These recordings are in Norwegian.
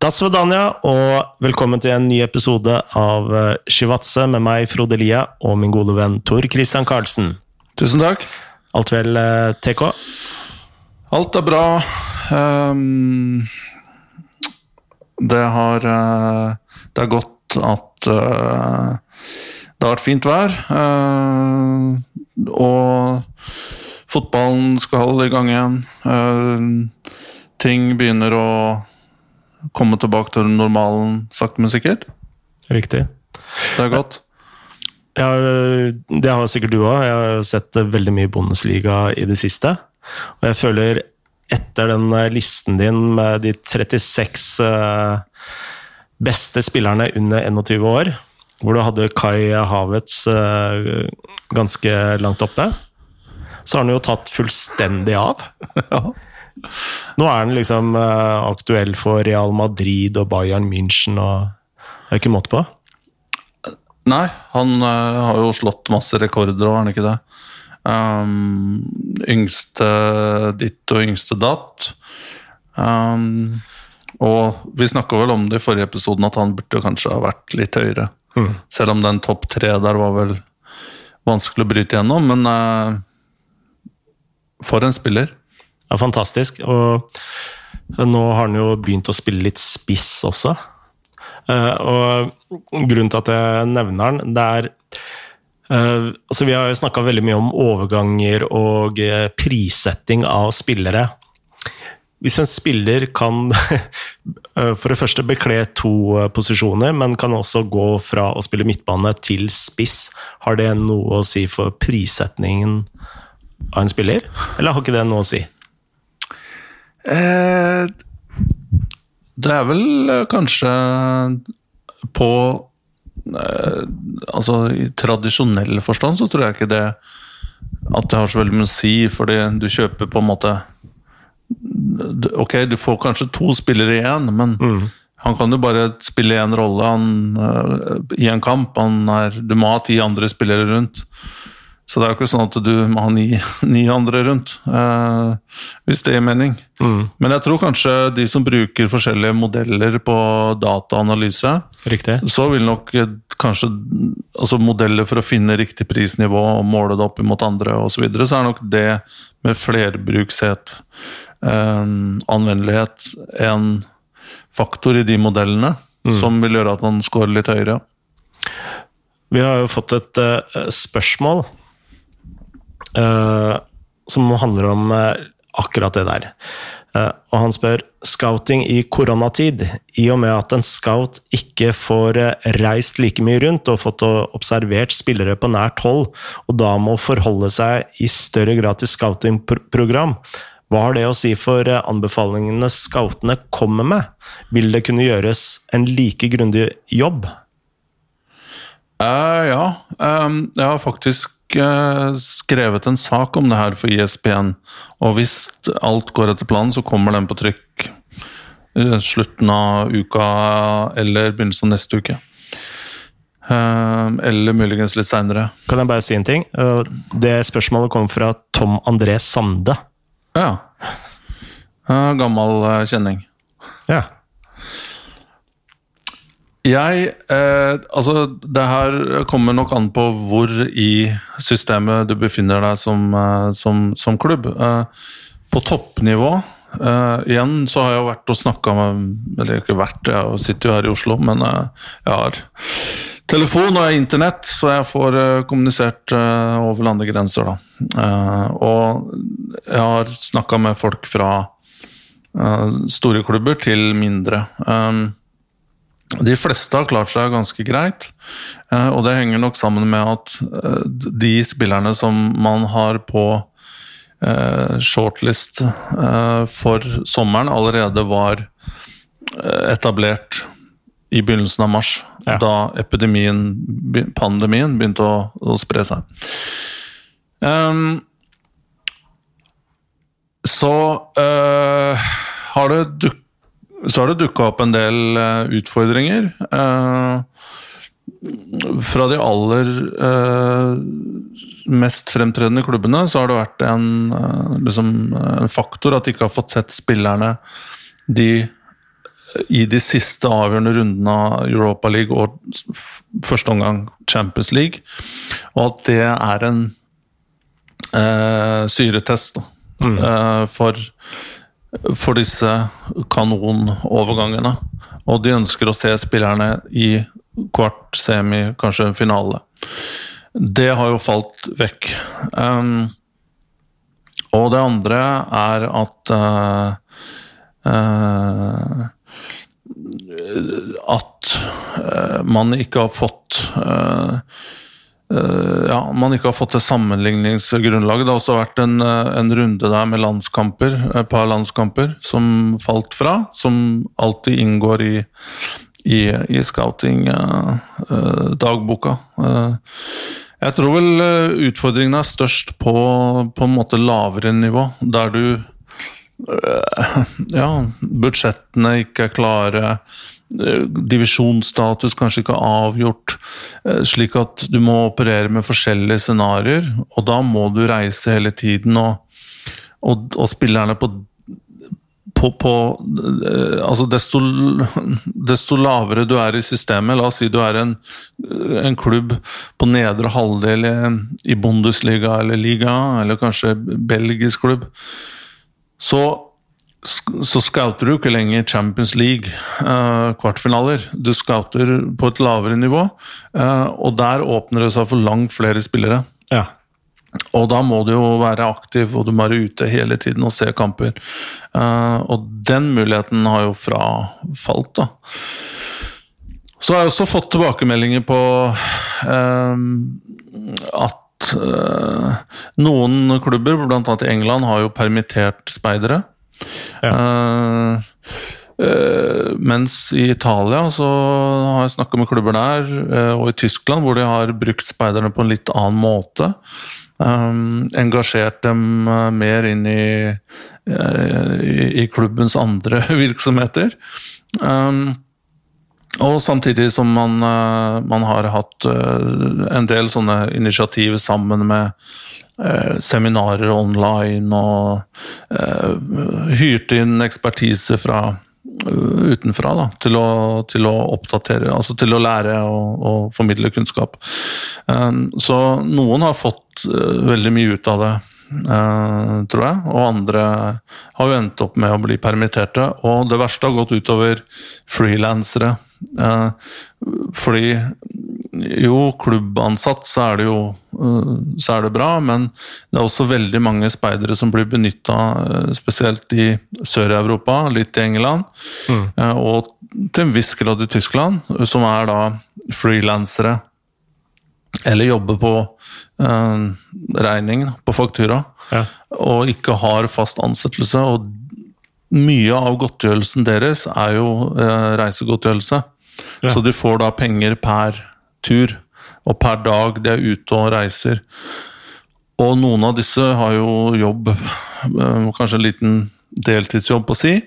Das Dasvedanja, og velkommen til en ny episode av eh, Shivatse med meg, Frode Lia, og min gode venn Tor Christian Karlsen. Tusen takk. Alt vel, eh, TK? Alt er bra. Um, det har uh, Det er godt at uh, det har vært fint vær. Uh, og fotballen skal i gang igjen. ting begynner å komme tilbake til normalen sakte, men sikkert. Riktig. Det er godt. Ja, det har sikkert du òg. Jeg har sett veldig mye Bundesliga i det siste. Og jeg føler etter den listen din med de 36 eh, beste spillerne under 21 år, hvor du hadde Kai Havertz eh, ganske langt oppe, så har han jo tatt fullstendig av. Ja. Nå er han liksom uh, aktuell for Real Madrid og Bayern München og Det er ikke måte på? Nei, han uh, har jo slått masse rekorder og har han ikke det? Um, yngste ditt og yngste datt. Um, og vi snakka vel om det i forrige episoden, at han burde kanskje ha vært litt høyere. Mm. Selv om den topp tre der var vel vanskelig å bryte gjennom, men uh, for en spiller. Ja, fantastisk. Og nå har han jo begynt å spille litt spiss også. Eh, og grunnen til at jeg nevner han, det er uh, altså Vi har jo snakka veldig mye om overganger og uh, prissetting av spillere. Hvis en spiller kan for det første bekle to posisjoner, men kan også gå fra å spille midtbane til spiss, har det noe å si for prissetningen av en spiller? Eller har ikke det noe å si? Eh, det er vel eh, kanskje på eh, Altså i tradisjonell forstand så tror jeg ikke det at det har så veldig mye å si, fordi du kjøper på en måte Ok, du får kanskje to spillere igjen, men mm. han kan jo bare spille én rolle han, uh, i en kamp. Er, du må ha ti andre spillere rundt. Så det er jo ikke sånn at du må ha ni, ni andre rundt, eh, hvis det gir mening. Mm. Men jeg tror kanskje de som bruker forskjellige modeller på dataanalyse, Riktig. så vil nok eh, kanskje altså modeller for å finne riktig prisnivå og måle det opp mot andre osv., så, videre, så er nok det med flerbrukshet, eh, anvendelighet, en faktor i de modellene mm. som vil gjøre at man scorer litt høyere. Vi har jo fått et uh, spørsmål som handler om uh, akkurat det der. Uh, og han spør scouting i koronatid. I og med at en scout ikke får reist like mye rundt og fått observert spillere på nært hold, og da må forholde seg i større grad til scoutingprogram, hva har det å si for anbefalingene scoutene kommer med? Vil det kunne gjøres en like grundig jobb? ja. Um, jeg har faktisk skrevet en sak om det her for ISBN. Og hvis alt går etter planen, så kommer den på trykk slutten av uka eller begynnelsen av neste uke. Eh, eller muligens litt seinere. Kan jeg bare si en ting? Eh, det spørsmålet kom fra Tom André Sande. Ja. Eh, gammel kjenning. Ja. Jeg eh, Altså, det her kommer nok an på hvor i systemet du befinner deg som, eh, som, som klubb. Eh, på toppnivå eh, Igjen så har jeg vært og snakka med Eller ikke vært, jeg sitter jo her i Oslo, men eh, jeg har telefon og internett, så jeg får eh, kommunisert over landegrenser, da. og jeg har snakka med folk fra store klubber til mindre. Uh, de fleste har klart seg ganske greit, eh, og det henger nok sammen med at eh, de spillerne som man har på eh, shortlist for sommeren, allerede var etablert i begynnelsen av mars, ja. da epidemien, pandemien, begynte å, å spre seg. Um, så uh, har det dukket så har det dukka opp en del uh, utfordringer. Uh, fra de aller uh, mest fremtredende klubbene så har det vært en, liksom, en, faktor at de ikke har fått sett spillerne de i de siste avgjørende rundene av Europa League og første omgang Champions League. Og at det er en eh, syretest da, mm. eh, for, for disse kanonovergangene. Og de ønsker å se spillerne i kvart, semi, kanskje finale. Det har jo falt vekk. Um, og det andre er at uh, uh, At uh, man ikke har fått ja, man ikke har fått det sammenligningsgrunnlaget. Det har også vært en, en, runde der med landskamper, et par landskamper som falt fra. Som alltid inngår i, i, i scouting-dagboka. Uh, jeg tror vel utfordringene utfordringen er størst på, på en måte lavere nivå, der du eh, Ja, budsjettene ikke er klare. Eh, divisjonsstatus kanskje ikke avgjort, slik at du må operere med forskjellige scenarioer. Og da må du reise hele tiden, og, og, og spillerne på på, på eh, altså desto, desto, lavere du er i systemet, la oss si du er en, en klubb på nedre halvdel i Bundesliga eller liga, eller kanskje belgisk klubb, så, så scouter du ikke lenger Champions League uh, kvartfinaler. Du scouter på et lavere nivå, uh, og der åpner det seg for langt flere spillere. Ja. Og da må du jo være aktiv, og du må være ute hele tiden og se kamper. Uh, og den muligheten har jo frafalt, da. Så har jeg også fått tilbakemeldinger på uh, at uh, noen klubber, bl.a. i England, har jo permittert speidere. Ja. mens i Italia så har jeg snakka med klubber der, og i Tyskland, hvor de har brukt speiderne på en litt annen måte. Um, engasjert dem uh, mer inn i, uh, i, i, klubbens andre virksomheter. Um, og samtidig som man, uh, man har hatt uh, en del sånne initiativ sammen med uh, seminarer online og hyrte inn ekspertise fra utenfra da, til, å, til å oppdatere, altså til å lære og, og formidle kunnskap. Så noen har fått veldig mye ut av det, tror jeg. Og andre har jo endt opp med å bli permitterte. Og det verste har gått utover frilansere. Fordi jo, klubbansatt så er det jo eh, så er det bra, men det er også veldig mange speidere som blir benytta, eh, spesielt i Sør-Europa, litt i England, mm. Eh, og til en viss grad i Tyskland, som er da frilansere. Eller jobber på eh, regning, på faktura, ja. og ikke har fast ansettelse. Og mye av godtgjørelsen deres er jo eh, reisegodtgjørelse. Ja. Så de får da penger per tur. Og per dag de er ute og reiser. Og noen av disse har jo jobb, eh, kanskje en liten deltidsjobb å si.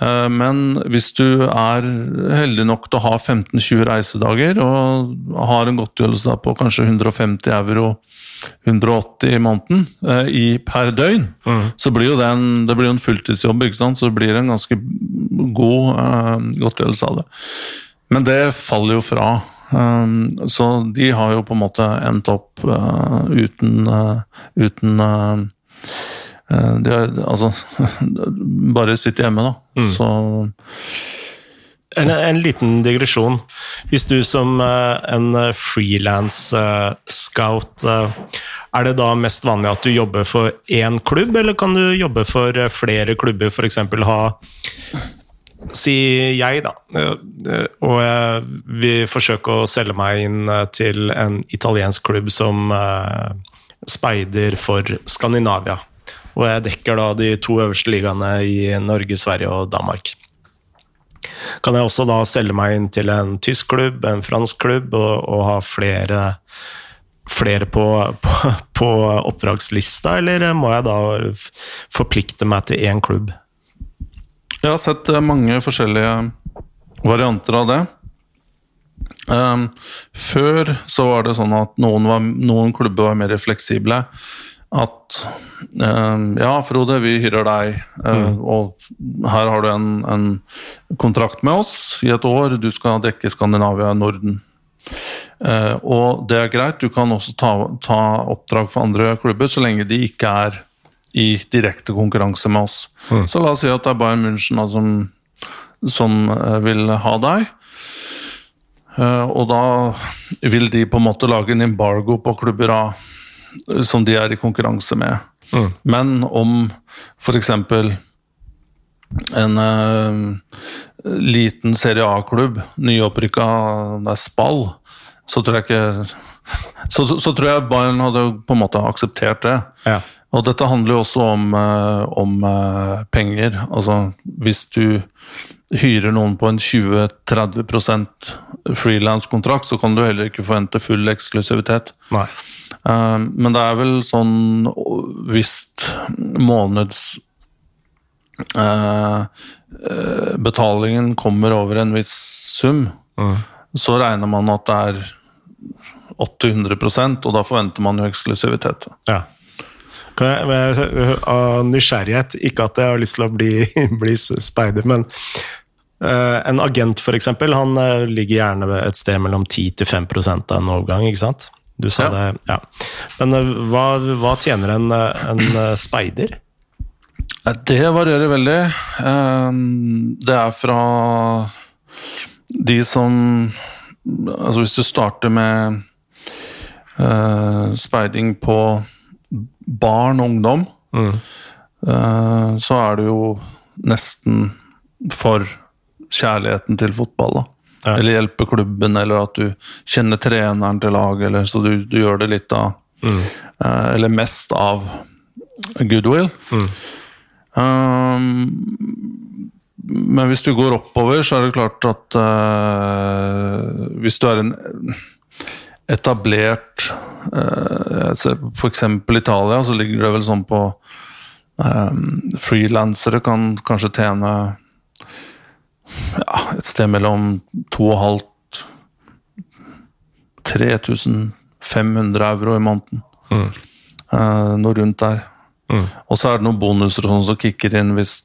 Eh, men hvis du er heldig nok til å ha 15-20 reisedager og har en godtgjørelse på kanskje 150 euro 180 i måneden eh, i, per døgn, mm. så blir jo det en, det blir en fulltidsjobb. ikke sant? Så det blir en ganske god uh, godtgjørelse av det. Men det faller jo fra. Um, så de har jo på en måte endt opp uh, uten, uh, uten uh, de har, Altså Bare sitte hjemme, da. Mm. Så en, en, liten digresjon. Hvis du som en frilans-scout Er det da mest vanlig at du jobber for én klubb, eller kan du jobbe for flere klubber? F.eks. ha Si jeg, da. Eh, og jeg vil forsøke å selge meg inn eh, til en italiensk klubb som eh, speider for Skandinavia. Og jeg dekker da de to øverste ligaene i Norge, Sverige og Danmark. Kan jeg også da selge meg inn til en tysk klubb, en fransk klubb, og, og ha flere, flere på, på, på oppdragslista, eller må jeg da forplikte meg til én klubb? Jeg har sett eh, mange forskjellige varianter av det. Um, før så var det sånn at noen, var, noen klubber var mer fleksible. at um, Ja, Frode, vi hyrer deg, eh, og her har du en, en kontrakt med oss i et år. Du skal dekke Skandinavia og Norden. Uh, og det er greit, du kan også ta, ta oppdrag for andre klubber så lenge de ikke er i direkte konkurranse med oss. Så la oss si at det er Bayern München da, som, som eh, vil ha deg. Eh, og da vil de på en måte lage en embargo på klubber A som de er i konkurranse med. Men om f.eks. en uh, liten Serie A-klubb, nyopprykka det er Spall, så tror jeg ikke så, så tror jeg Bayern hadde på en måte akseptert det. Ja. Og dette handler jo også om, eh, om eh, penger. Altså hvis du hyrer noen på en 20-30% frilanskontrakt, så kan du heller ikke forvente full eksklusivitet. Nei. Eh, men det er vel sånn hvis måneds eh, eh, betalingen kommer over en viss sum, så regner man at det er 80-100 og da forventer man jo eksklusivitet. Ja. Av nysgjerrighet, ikke at jeg har lyst til å bli, bli speider, men uh, en agent for eksempel, han uh, ligger gjerne et sted mellom 10-5 av en overgang, ikke sant? Du sa Ja. det, ja. Men uh, hva, hva tjener en, en speider? Det varierer veldig. Eh, Det er fra de som Altså hvis du starter med speiding på barn og ungdom, eh, så er det jo nesten for kjærligheten til fotball. da. Ja. Eller hjelpe klubben, eller at du kjenner treneren til laget, eller så du, du gjør det litt av eh, Eller mest av goodwill. Um, men hvis du går oppover, så er det klart at uh, hvis du er en etablert For F.eks. Italia, så ligger det vel sånn på um, Frilansere kan kanskje tjene ja, et sted mellom 2500 3500 euro i måneden. Eh, noe rundt der. Og så er det noen bonuser sånn som kicker inn hvis,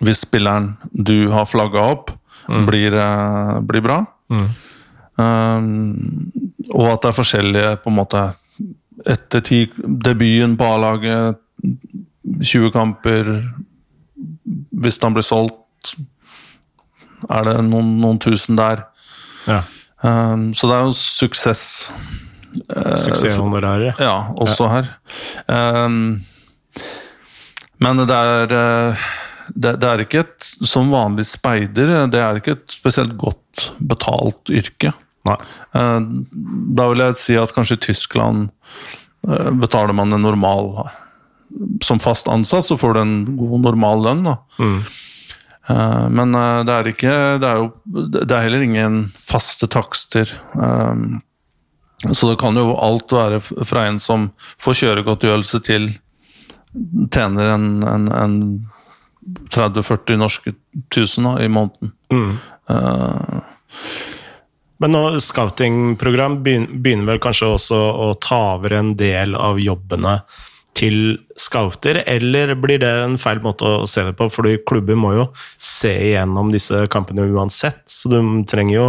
hvis spilleren du har flagga opp, blir, eh, blir bra. Um, og at det er forskjellige på en måte Etter ti, debuten på A-laget, 20 kamper Hvis han blir solgt, er det noen, noen tusen der. Ja. Um, så det er jo suksess. Suksesshonoraret. Ja, også her. Um, men det er, eh, det, det er ikke et Som vanlig speider, det er ikke et spesielt godt betalt yrke. Nei. Eh, Da vil jeg si at kanskje i Tyskland eh, betaler man en normal Som fast ansatt så får du en god, normal lønn. da. Mm. Men eh, det er ikke Det er jo det er heller ingen faste takster. Så det kan jo alt være fra en som får kjøregodtgjørelse til tjener en, en, en 30-40 norske tusen da, i måneden. Eh, Men nå, scoutingprogram begyn- begynner vel kanskje også å ta over en del av jobbene til scouter, eller blir det en feil måte å se det på? Fordi klubber må jo se igjennom disse kampene uansett, så de trenger jo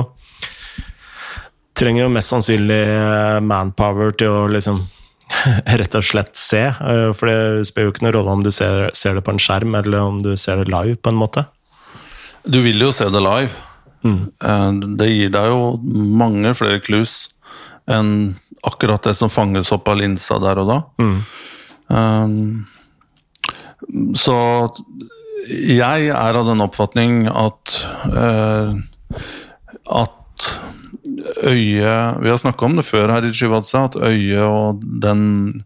trenger jo mest sannsynlig eh, manpower til å liksom rett og slett se. eh, For det spiller jo ikke noen rolle om du ser, ser det på en skjerm, eller om du ser det live, på en måte. Du vil jo se det live. Eh, Det gir deg jo mange flere clues enn akkurat det som fanges opp av linsa der og da. Um, så jeg er av den oppfatning at eh, at øyet Vi har snakka om det før her i Shivatsa, at øyet og den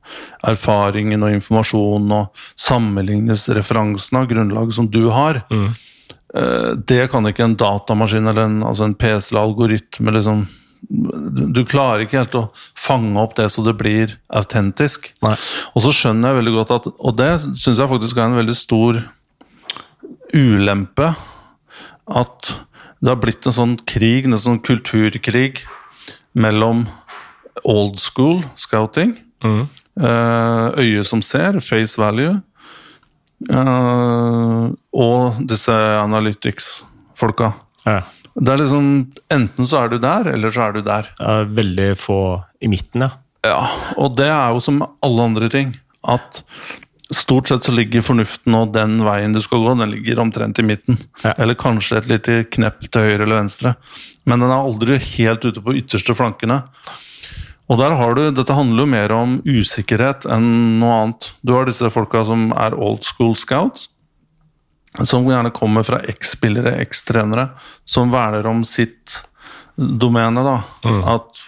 erfaringen og informasjonen og sammenlignes referansene av grunnlaget som du har, eh, det kan ikke en datamaskin eller en, altså en PC eller algoritme liksom du, klarer ikke helt å fange opp det så det blir autentisk. Nei. Og så skjønner jeg veldig godt at Og det syns jeg faktisk er en veldig stor ulempe. At det har blitt en sånn krig, en sånn kulturkrig, mellom old school scouting mm. øye som ser, face value, eh, og disse analytics-folka. Ja. Det er liksom Enten så er du der, eller så er du der. Ja, Veldig få i midten, ja. Ja, og det er jo som alle andre ting. At stort sett så ligger fornuften og den veien du skal gå, den ligger omtrent i midten. Ja. Eller kanskje et lite knepp til høyre eller venstre. Men den er aldri helt ute på ytterste flankene. Og der har du, Dette handler jo mer om usikkerhet enn noe annet. Du har disse folka som er old school scouts. Som gjerne kommer fra eks-spillere, eks-trenere, som verner om sitt domene. da. At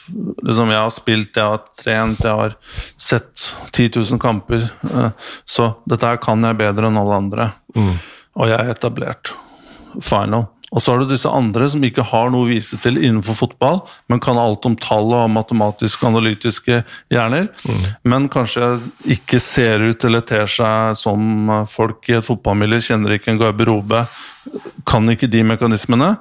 liksom, jeg har spilt, jeg har trent, jeg har sett 10 000 kamper. eh, Så dette her kan jeg bedre enn alle andre. Og jeg er etablert. Final. Og så har du disse andre som ikke har noe å vise til innenfor fotball, men kan alt om tall og matematiske analytiske hjerner. Men kanskje ikke ser ut eller ter seg som folk i et fotballmiljø, kjenner ikke en garderobe, kan ikke de mekanismene.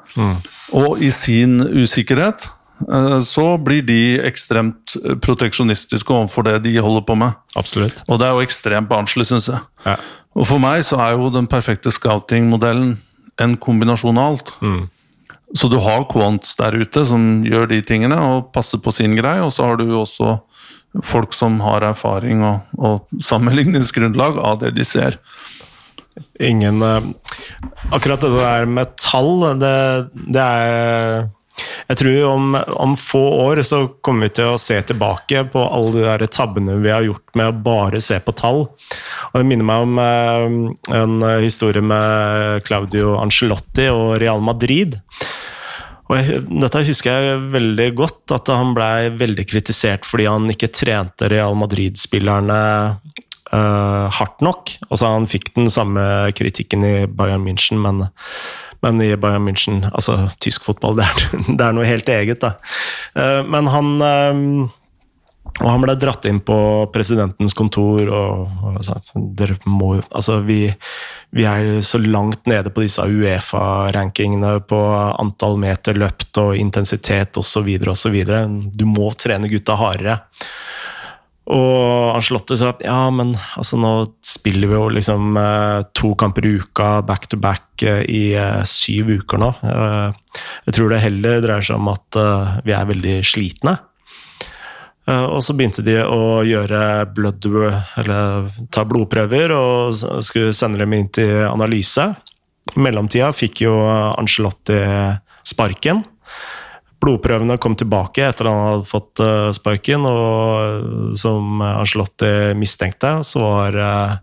Og i sin usikkerhet eh, så blir de ekstremt proteksjonistiske overfor det de holder på med. Absolutt. Og det er jo ekstremt barnslig, syns jeg. Ja. Og for meg så er jo den perfekte scouting-modellen en kombinasjon av alt. Så du har quants der ute som gjør de tingene og passer på sin greie, og så har du også folk som har erfaring og, og sammenligningsgrunnlag av det de ser. Ingen eh, Akkurat det der med tall, det, det er Jeg tror om, om få år så kommer vi til å se tilbake på alle de der tabbene vi har gjort med å bare se på tall. Og Det minner meg om eh, en historie med Claudio Angelotti og Real Madrid. Og jeg, dette husker jeg veldig godt, at han blei veldig kritisert fordi han ikke trente Real Madrid-spillerne eh, hardt nok. Altså Han fikk den samme kritikken i Bayern München, men, men i Bayern München Altså, tysk fotball, det er, det er noe helt eget, da. Eh, men han eh, og han ble dratt inn på presidentens kontor og, og sa dere må Altså, vi, vi er så langt nede på disse Uefa-rankingene på antall meter løpt og intensitet osv. osv. Du må trene gutta hardere. Og Angelotte sa ja, men altså, nå spiller vi jo liksom eh, to kamper i uka back to back eh, i eh, syv uker nå. Jeg tror det heller dreier seg om at vi er veldig slitne. Og så begynte de å gjøre blood, eller ta blodprøver og skulle sende dem inn til analyse. I mellomtida fikk jo Angelotti sparken. Blodprøvene kom tilbake etter han hadde fått eh, sparken, og som Angelotti mistenkte, så var eh,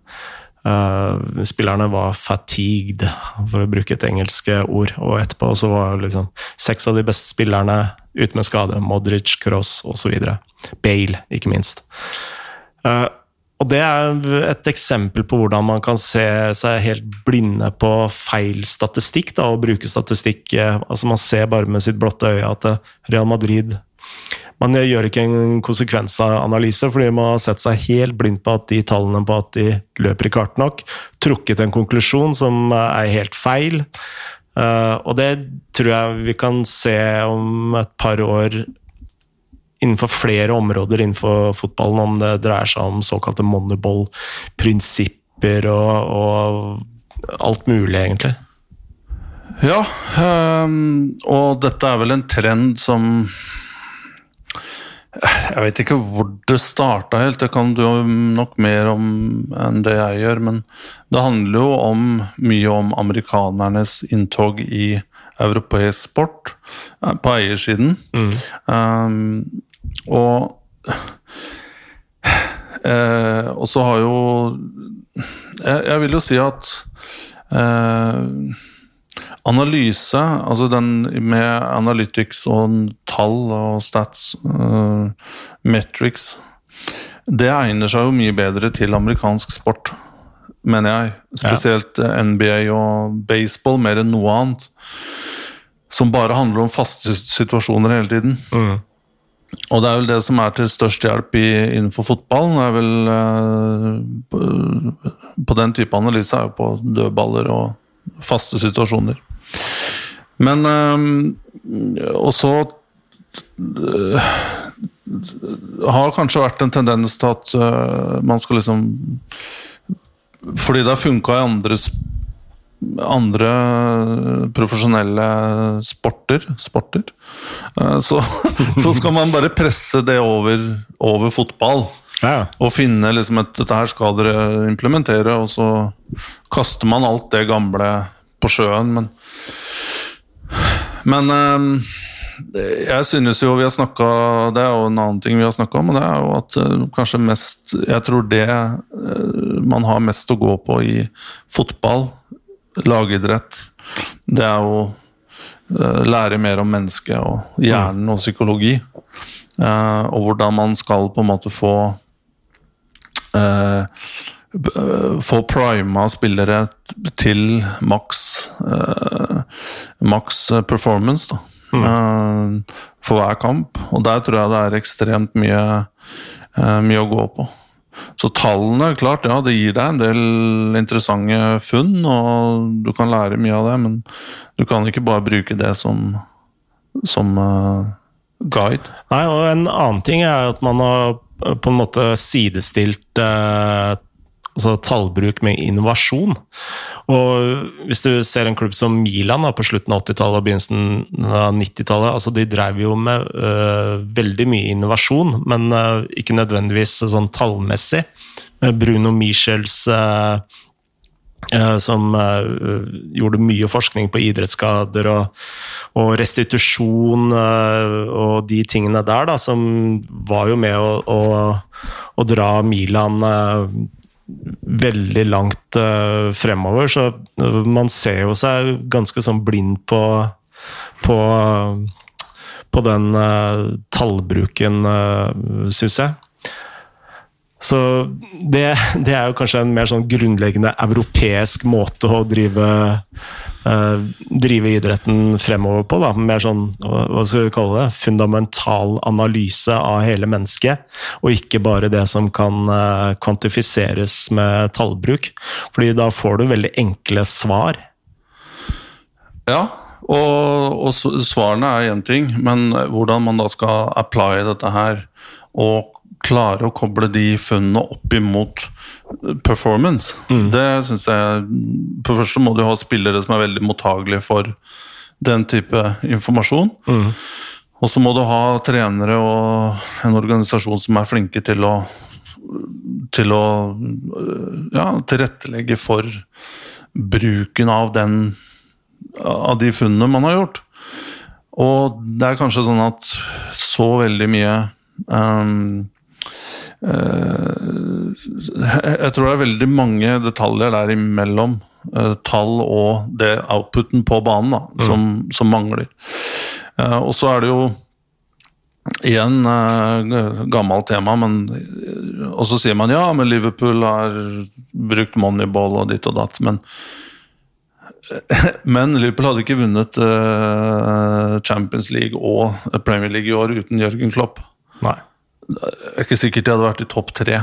eh, spillerne var fatigued, for å bruke et engelsk ord. Og etterpå så var liksom seks av de beste spillerne ute med skade. Modric, Cross osv. Bale, ikke minst. Eh, og det er et eksempel på hvordan man kan se seg helt blinde på feil statistikk, da, og bruke statistikk eh, Altså, man ser bare med sitt blotte øye at eh, Real Madrid man gjør ikke en konsekvensanalyse, fordi man har sett seg helt blind på at de tallene på at de løper ikke hardt nok, trukket en konklusjon som er helt feil. Eh, og det tror jeg vi kan se om et par år innenfor flere områder innenfor fotballen, om det dreier seg om såkalte moneyball-prinsipper og, og alt mulig, egentlig. Ja, øhm, og dette er vel en trend som Jeg vet ikke hvor det starta helt, det kan du nok mer om enn det jeg gjør, men det handler jo om mye om amerikanernes inntog i europeisk sport eh, på eiersiden. Um, og eh, Og så har jo jeg, jeg vil jo si at eh, analyse, altså den med analytics og tall og stats, eh, metrics, det egner seg jo mye bedre til amerikansk sport, mener jeg. Spesielt ja. NBA og baseball, mer enn noe annet. Som bare handler om faste situasjoner hele tiden. Og det er vel det som er til størst hjelp i, innenfor fotballen. Det er vel eh, på, på den type analyse er jo på dødballer og faste situasjoner. Men eh, Og så eh, har kanskje vært en tendens til at uh, man skal liksom Fordi det har funka i andre andres andre profesjonelle sporter, sporter uh, så, så, skal man bare presse det over, over fotball. Ja. Og finne liksom at dette her skal dere implementere, og så kaster man alt det gamle på sjøen, men Men uh, jeg synes jo vi har snakka Det er jo en annen ting vi har snakka om, og det er jo at uh, kanskje mest Jeg tror det man har mest å gå på i fotball, lagidrett, det er jo uh, lære mer om mennesket og hjernen og psykologi. og hvordan man skal på en måte få få prima spillere til maks maks performance. da mm. for hver kamp. Og der tror jeg det er ekstremt mye, mye å gå på. Så tallene, klart, ja, det gir deg en del interessante funn, og du kan lære mye av det, men du kan ikke bare bruke det som, som uh, guide. Nei, og en annen ting er at man har på en måte sidestilt uh, altså tallbruk med innovasjon. Og hvis du ser en klubb som Milan da, på slutten av 80-tallet og begynnelsen av 90-tallet altså De drev jo med uh, veldig mye innovasjon, men uh, ikke nødvendigvis sånn tallmessig. Bruno Michels uh, som gjorde mye forskning på idrettsskader og, og restitusjon og de tingene der, da, som var jo med å, å, å dra Milan veldig langt uh, fremover. Så uh, man ser jo seg ganske sånn blind på på, på den uh, tallbruken, uh, syns jeg. Så det, det, er jo kanskje en mer sånn grunnleggende europeisk måte å drive, uh, drive idretten fremover på. Da. Mer sånn, hva skal vi kalle det, fundamental analyse av hele mennesket. Og ikke bare det som kan uh, kvantifiseres med tallbruk. Fordi da får du veldig enkle svar. Ja, og, og svarene er én ting, men hvordan man da skal apply dette her og klare å koble de funnene opp imot performance. Mm. Det syns jeg For det første må du ha spillere som er veldig mottagelige for den type informasjon. Mm. Og så må du ha trenere og en organisasjon som er flinke til å til å ja, tilrettelegge for bruken av den av de funnene man har gjort. Og det er kanskje sånn at så veldig mye um, Eh, jeg tror det er veldig mange detaljer der imellom eh, tall og det outputen på banen da, mm. som, som, mangler. Eh, og så er det jo igjen gammelt tema, men Og så sier man ja, men Liverpool har brukt moneyball og ditt og datt, men men Liverpool hadde ikke vunnet Champions League og Premier League i år uten Jørgen Klopp. Nei. Det er ikke sikkert de hadde vært i topp tre.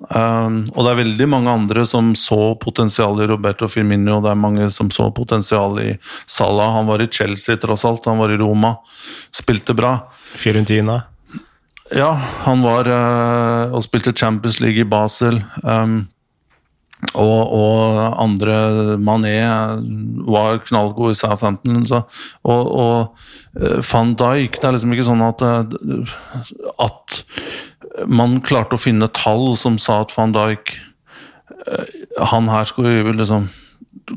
Um, og det er veldig mange andre som så potensial i Roberto Firmino. Det er mange som så potensial i Salah. Han var i Chelsea, tross alt. Han var i Roma. Spilte bra. Fiorentina. Ja, han var uh, og spilte Champions League i Basel. Um, og, og, andre Mané var knallgod i Southampton. Så, og, og eh, van Dijk Det er liksom ikke sånn at, eh, at man klarte å finne tall som sa at van Dijk eh, Han her skulle liksom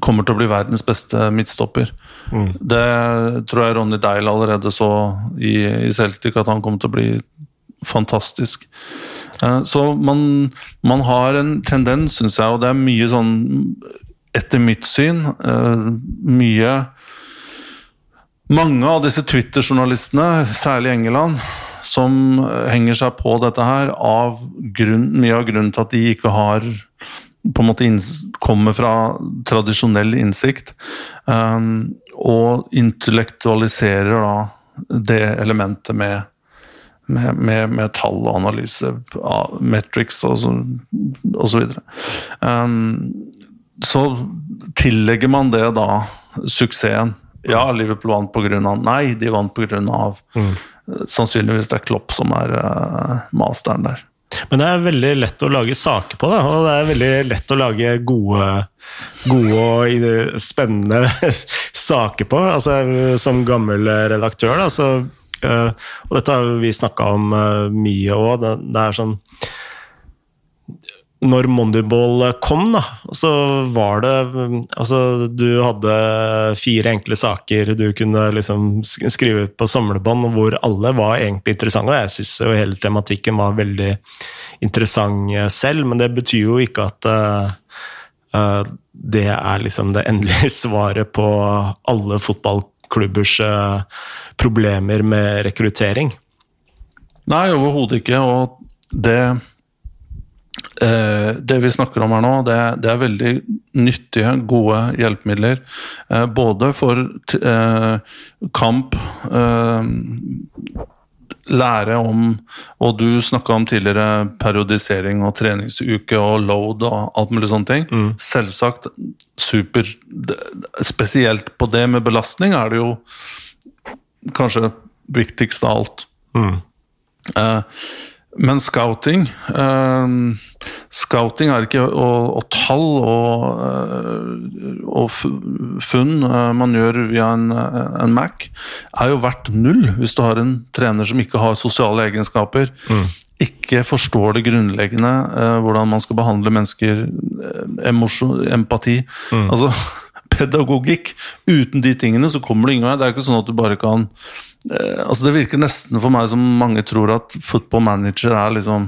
kommer til å bli verdens beste midtstopper. Mm. Det tror jeg Ronny Deil allerede så i, i Celtic, at han kommer til å bli fantastisk. Eh, så man, man har en tendens, syns jeg, og det er mye sånn Etter mitt syn eh, mye Mange av disse Twitter-journalistene, særlig i England, som henger seg på dette her av grunn, mye av grunnen til at de ikke har på en måte kommer fra tradisjonell innsikt, um, og intellektualiserer da det elementet med med, med, med, tall og analyse, metrics og så, og så videre. Um, så tillegger man det da suksessen Ja, Liverpool vant pga. Nei, de vant pga. Mm. Sannsynligvis det er Klopp som er uh, masteren der. Men det er veldig lett å lage saker på, da, og det er veldig lett å lage gode, gode og spennende saker på. Altså, som gammel redaktør, da, så, Og dette har vi snakka om uh, mye òg. Det, er sånn når Mondayball kom, da, så var det Altså, du hadde fire enkle saker du kunne liksom skrive ut på samlebånd, hvor alle var egentlig interessante. Og jeg syns jo hele tematikken var veldig interessant selv, men det betyr jo ikke at uh, det er liksom det endelige svaret på alle fotballklubbers uh, problemer med rekruttering. Nei, overhodet ikke. Og det Eh, det vi snakker om her nå, det, det er veldig nyttige, gode hjelpemidler. Eh, både for eh, kamp lære om Og du snakka om tidligere periodisering og treningsuke og load og alt mulig sånne ting. Mm. Selvsagt super Spesielt på det med belastning er det jo kanskje viktigst av alt. Mm. Uh, men scouting uh, Scouting er ikke og, og tall og, uh, og funn uh, man gjør via en, en, Mac, er jo verdt null hvis du har en trener som ikke har sosiale egenskaper. Mm. Ikke forstår det grunnleggende, hvordan man skal behandle mennesker, emosjon, empati. Mm. Altså pedagogikk. Uten de tingene så kommer du ingen vei. Det er ikke sånn at du bare kan Eh, altså Det virker nesten for meg som mange tror at football manager er liksom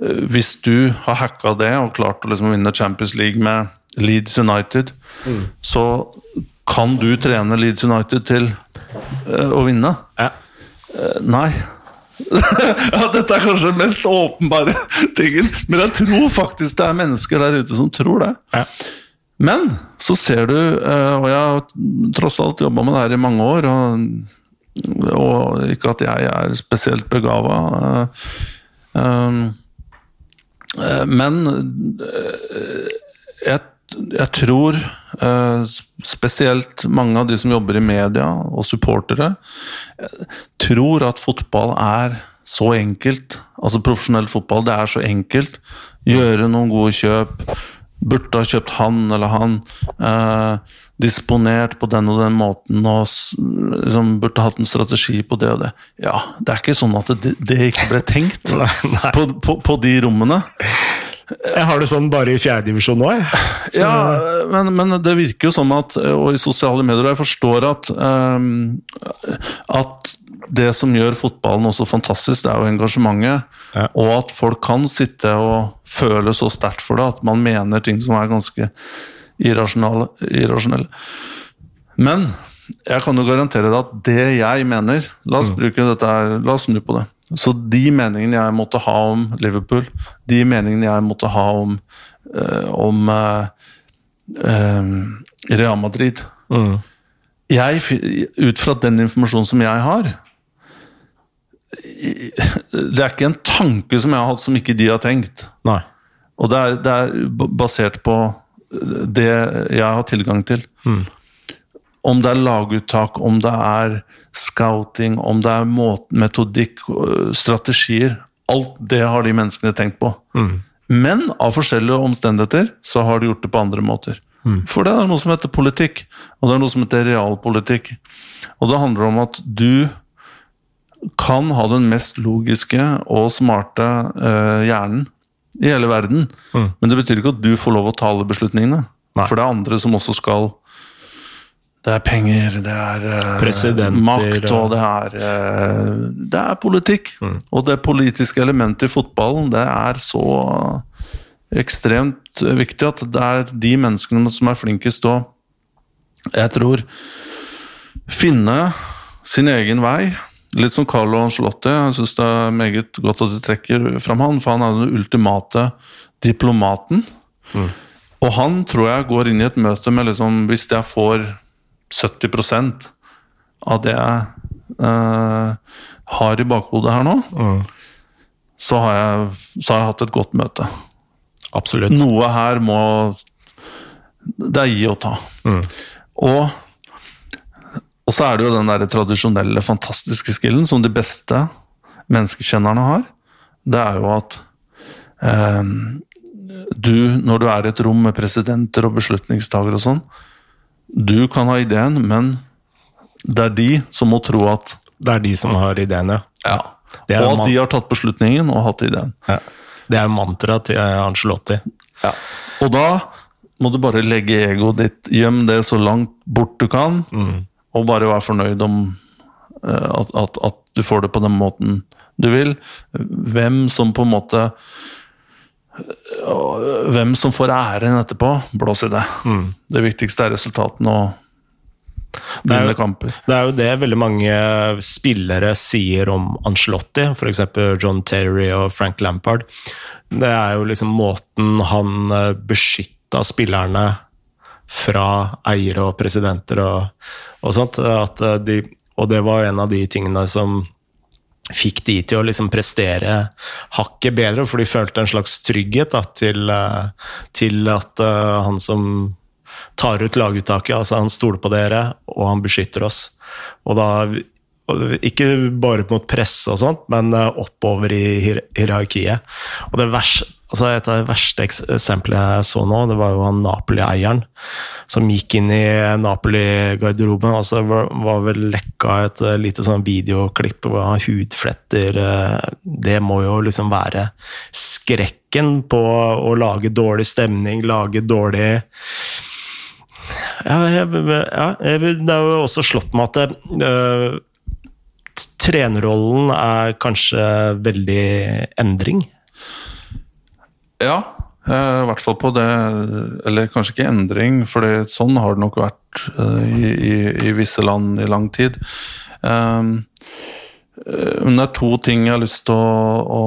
eh, Hvis du har hacka det og klart å liksom vinne Champions League med Leeds United, mm. så kan du trene Leeds United til uh, å vinne. Ja. Nei. ja, dette er kanskje den mest åpenbare tingen, men jeg tror faktisk det er mennesker der ute som tror det. Ja. Men så ser du, og jeg har tross alt jobba med det her i mange år, og og ikke at jeg er spesielt begava. Eh, eh, men eh, jeg, jeg tror spesielt mange av de som jobber i media, og supportere, tror at fotball er så enkelt. Altså profesjonell fotball, det er så enkelt. Gjøre noen gode kjøp. Burde ha kjøpt han eller han. Disponert på den og den måten og liksom, burde hatt en strategi på det og det. Ja, det er ikke sånn at det, det ikke ble tenkt nei, nei. På, på, på, de rommene. Jeg har det sånn bare i fjerdedivisjon nå, jeg. Så... Ja, men, men, det virker jo som at Og i sosiale medier, og jeg forstår at um, at det som gjør fotballen også fantastisk, det er jo engasjementet. Ja. Og at folk kan sitte og føle så sterkt for det at man mener ting som er ganske irrasjonelle. Men jeg kan jo garantere deg at det jeg mener La oss mm. bruke dette her, la oss snu på det. Så de meningene jeg måtte ha om Liverpool, de meningene jeg måtte ha om, øh, om øh, Real Madrid mm. jeg, Ut fra den informasjonen som jeg har Det er ikke en tanke som jeg har hatt som ikke de har tenkt. Nei. Og det er, det er basert på det jeg har tilgang til. Mm. Om det er laguttak, om det er scouting, om det er metodikk, strategier. Alt det har de menneskene tenkt på. Mm. Men av forskjellige omstendigheter så har de gjort det på andre måter. Mm. For det er noe som heter politikk, og det er noe som heter realpolitikk. Og det handler om at du kan ha den mest logiske og smarte eh, hjernen i hele verden. Mm. Men det betyr ikke at du får lov å ta alle beslutningene. Nei. For det er andre som også skal Det er penger, det er uh, makt, og det er uh, Det er politikk. Mm. Og det politiske elementet i fotballen, det er så ekstremt viktig at det er de menneskene som er flinkest til å Jeg tror finne sin egen vei Litt som Carlo Angelotti. Jeg syns det er meget godt at du trekker fram han, for han er den ultimate diplomaten. Mm. Og han tror jeg går inn i et møte med liksom Hvis jeg får 70% av det jeg eh, har i bakhodet her nå, mm. så, har jeg, så, har jeg, hatt et godt møte. Absolutt. Noe her må Det er gi og ta. Mm. Og Og så er det jo den der tradisjonelle, fantastiske skillen som de beste menneskekjennerne har. Det er jo at eh, du, når du er i et rom med presidenter og beslutningstagere og sånn, du kan ha ideen, men det er de som må tro at Det er de som har ideene. ja. Er Og at de har tatt beslutningen og hatt ideen. Ja. Det er mantraet til Angelotti. Og da må du bare legge egoet ditt, gjem det så langt bort du kan, og bare være fornøyd om eh, at, at, at du får det på den måten du vil. Hvem som på en måte eh, Hvem som får æren etterpå, blås i det. Det viktigste er resultatene og vinne kamper. Det er jo det veldig mange spillere sier om Ancelotti, f.eks. John Terry og Frank Lampard. Det er jo liksom måten han eh, beskytta spillerne fra eiere og presidenter og, og sånt. Eh, de, og det var en av de tingene som fikk de til å liksom prestere hakket bedre, for de følte en slags trygghet da, til, eh, til at eh, han som tar ut laguttaket, altså han stoler på dere, og han beskytter oss. Og da, ikke bare mot presse og sånt, men oppover i hier hierarkiet. Og det vers, altså et av de verste eks- eksemplene jeg så nå, det var jo han Napoli-eieren som gikk inn i Napoli-garderoben. altså Det var, vel lekka et eh, lite sånn videoklipp hvor han hudfletter eh, Det må jo liksom være skrekken på å lage dårlig stemning, lage dårlig ja, jeg, ja, jeg, det er jo også slått meg at det, øh, trenerrollen er kanskje veldig endring. Ja, eh, i hvert fall på det Eller kanskje ikke endring, for sånn har det nok vært eh, i, i, i visse land i lang tid. Um, men det er to ting jeg har lyst til å, å,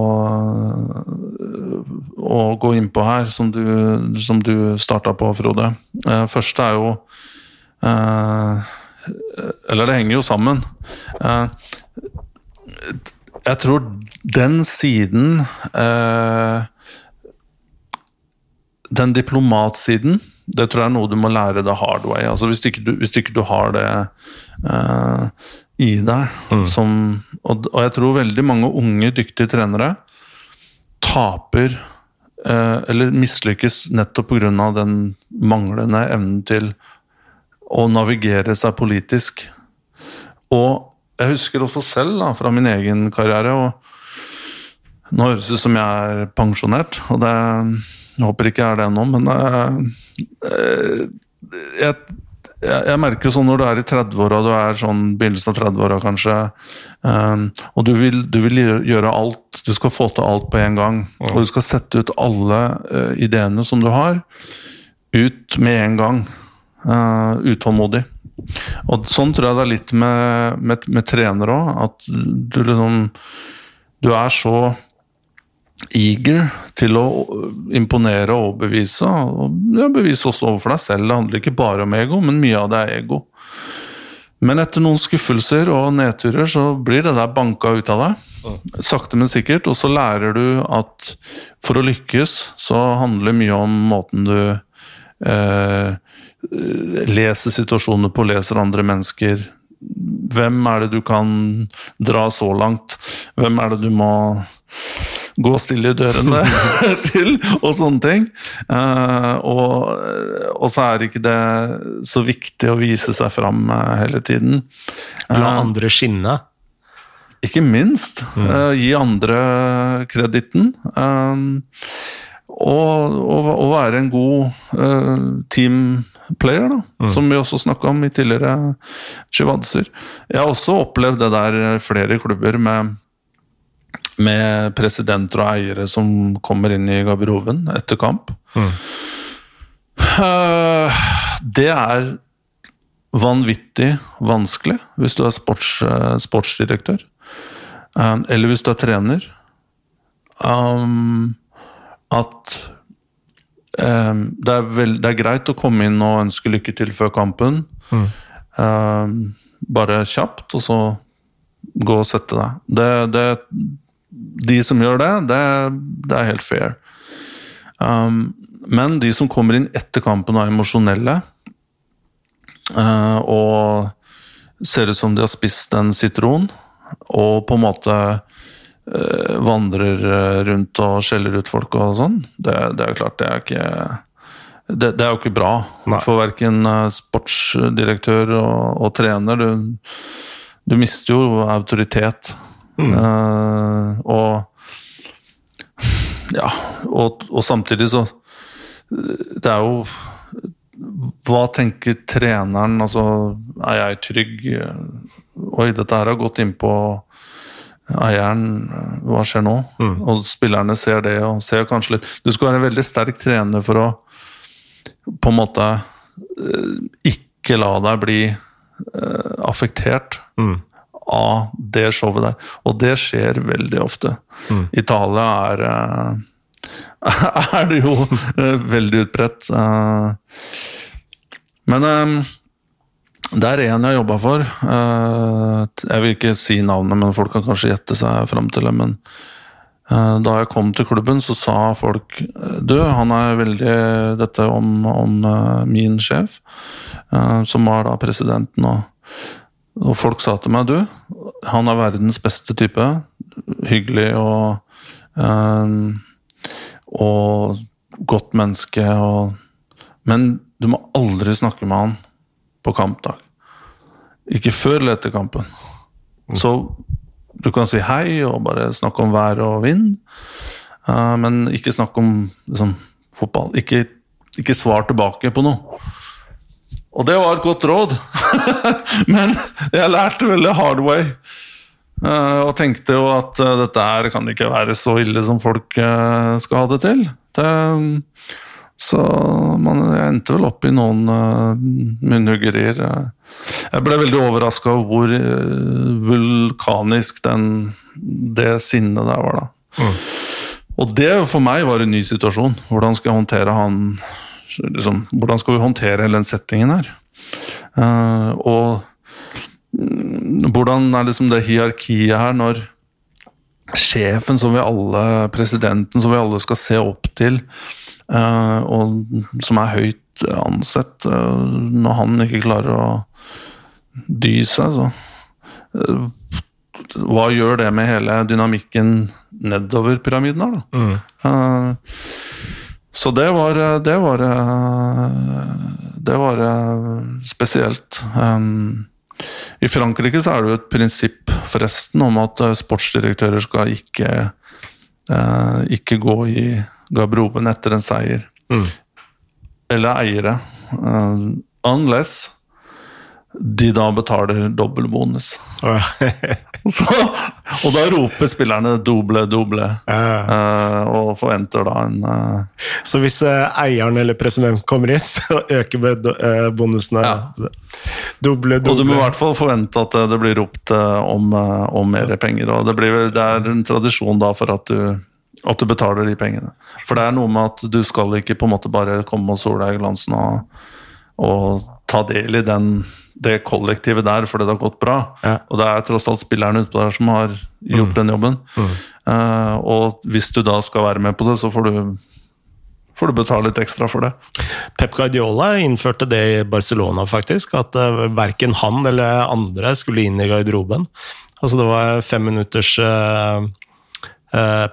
å gå inn på her, som du, som du starta på, Frode. Uh, Første er jo uh, Eller det henger jo sammen. Uh, jeg tror den siden eh, den diplomatsiden, det tror jeg er noe du må lære the hard way. Altså hvis ikke du, hvis ikke du har det uh, i deg som og, og jeg tror veldig mange unge, dyktige trenere taper uh, eller mislykkes nettopp pga. den manglende evnen til å navigere seg politisk. Og jeg husker også selv da, fra min egen karriere og Nå høres det ut som jeg er pensjonert, og det jeg håper ikke jeg er det ennå, men eh, eh, jeg, jeg, jeg merker sånn når du er i 30-åra, du er sånn begynnelsen av 30-åra kanskje, eh, og du vil, du vil gjøre- alt, du skal få til alt på en gang, og du skal sette ut alle ideene som du har, ut med en gang. utålmodig. Og sånn tror jeg det er litt med, med, med trenere òg, at du liksom Du er så eager til å imponere og overbevise. Og ja, bevise også overfor deg selv. Det handler ikke bare om ego, men mye av det er ego. Men etter noen skuffelser og nedturer så blir det der banka ut av deg. Sakte, men sikkert. Og så lærer du at for å lykkes så handler mye om måten du eh, leser situasjoner på, leser andre mennesker. Hvem er det du kan dra så langt? Hvem er det du må gå stille i dørene til, og sånne ting. Uh, og, og så er ikke det så viktig å vise seg fram eh, hele tiden. La Eh, andre skinne. ikke minst. Uh, gi andre kreditten. Uh, og, og, og være en god uh, teamplayer, da. Som vi også snakka om i tidligere Chivadser. Jeg har også opplevd det der flere klubber med med presidenter og eiere som kommer inn i garderoben etter kamp. Mm. det er vanvittig vanskelig hvis du er sports, eh, sportsdirektør. Eh, eller hvis du er trener. At eh, det, er vel, det er greit å komme inn og ønske lykke til før kampen. Mm. bare kjapt, og så gå og sette deg. Det, det, de som gjør det, det, det er helt fair. Um, men de som kommer inn etter kampen og er emosjonelle, uh, og ser ut som de har spist en sitron, og på en måte uh, vandrer rundt og skjeller ut folk og sånn, det, det er klart det er ikke det, det er jo ikke bra Nei. for verken eh, sportsdirektør og, og trener. Du, du mister jo autoritet. Eh, og ja, og, og samtidig så Det er jo Hva tenker treneren? Altså, er jeg trygg? Oi, dette her har gått inn på eieren. Hva skjer nå? Og spillerne ser det og ser kanskje litt Du skal være en veldig sterk trener for å på en måte eh, ikke la deg bli affektert. affektert av det showet der. Og det skjer veldig ofte. Italia er eh, er det jo eh, veldig utbredt. eh. Men det er en jeg jobba for. Jeg vil ikke si navnet, men folk kan kanskje gjette seg fram til det. Men da jeg kom til klubben, så sa folk Du, han er veldig Dette om, om min sjef, som var da presidenten. og og folk sa til meg, du, han er verdens beste type. Hyggelig og um, Og godt menneske. Og, men du må aldri snakke med han på kampdag. Ikke før eller etter kampen. Så du kan si hei og bare snakke om vær og vind, uh, men ikke snakk om liksom, fotball. Ikke, ikke svar tilbake på noe. Og det var et godt råd. Men jeg lærte veldig hard way. eh, og tenkte jo at eh, dette her kan ikke være så ille som folk eh, skal ha det til. Det, så man, endte vel opp i noen munnhuggerier. Jeg ble veldig overraska over hvor vulkanisk den, det sinnet der var, da. Og det for meg var en ny situasjon. Hvordan skal jeg håndtere han liksom, Hvordan skal vi håndtere hele den settingen her? Uh, og mm, hvordan er liksom det hierarkiet her når sjefen som vi alle, presidenten som vi alle skal se opp til, uh, og som er høyt ansett, uh, når han ikke klarer å dy seg, så Hva gjør det med hele dynamikken nedover pyramiden her, da? Eh, så det var Det var, det var spesielt. Um, I Frankrike så er det jo et prinsipp forresten om at eh, sportsdirektører skal ikke eh, ikke gå i garderoben etter en seier. Eller eiere. eh, unless de da betaler dobbel bonus. Så, og da roper spillerne 'doble, doble', eh, og forventer da en uh, Så hvis uh, eieren eller presidenten kommer inn, så øker eh, bonusene Ja. doble, Og du må i hvert fall forvente at det- det blir ropt om, om mer penger. Og det, blir, det er en tradisjon da for at du, at du betaler de pengene. For det er noe med at du skal ikke på en måte bare komme og sole deg i glansen og, og ta del i den, det kollektivet der fordi det har gått bra. Ja. Og det er tross alt spillerne utpå der som har gjort den jobben. Eh, og hvis du da skal være med på det, så får du, får du betale litt ekstra for det. Pep Guardiola innførte det i Barcelona, faktisk. At uh, verken han eller andre skulle inn i garderoben. Altså det var fem minutters uh,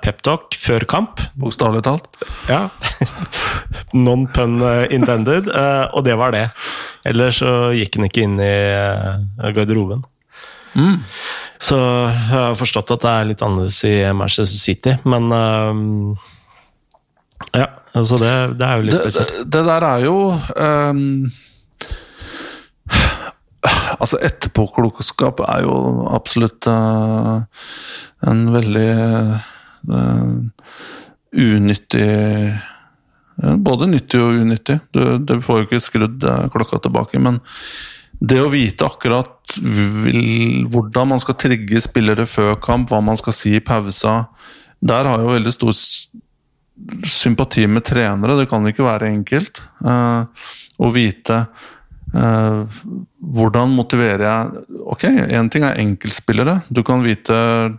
peptalk før kamp. Bokstavelig talt. Ja. Non pun eh, intended. Uh, og det var det. Ellers så gikk han ikke inn i uh, garderoben. Så jeg har forstått at det er litt annerledes i Manchester City, men eh, Ja, altså det, det er jo litt spesielt. det, det der er jo ehm, Altså, etterpåklokskap er jo absolutt uh, en veldig uh, unyttig Både nyttig og unyttig. Du, du får jo ikke skrudd eh, klokka tilbake, men det å vite akkurat vil, hvordan man skal trigge spillere før kamp, hva man skal si i pausa Der har jeg jo veldig stor sympati med trenere. Det kan ikke være enkelt. Uh, å vite hvordan motiverer jeg Ok, én ting er enkeltspillere. Du kan vite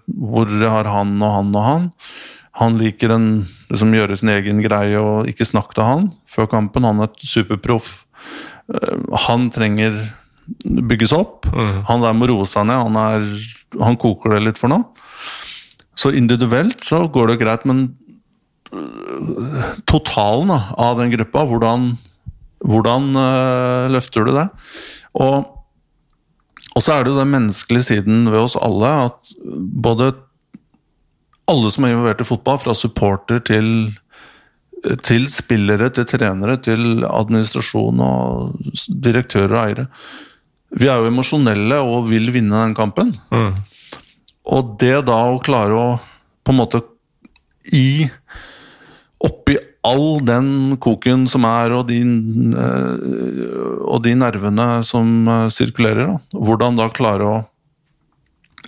hvor jeg har han og han og han. Han liker å liksom gjøre sin egen greie og ikke snakke til han før kampen. Han er superproff. Eh, Han trenger bygges opp. Han der må roe seg ned, han, er, han koker det litt for nå. Så individuelt så går det greit, men øh, totalen da, av den gruppa, hvordan, hvordan øh, løfter du det? Og, og så er det jo den menneskelige siden ved oss alle, at både alle som er involvert i fotball, fra supporter til til spillere, til trenere, til administrasjon og direktører og eiere. Vi er jo emosjonelle og vil vinne den kampen. Mm. Og det da å klare å på en måte i Oppi all den koken som er, og de, eh, og de nervene som eh, sirkulerer, da. hvordan da klare å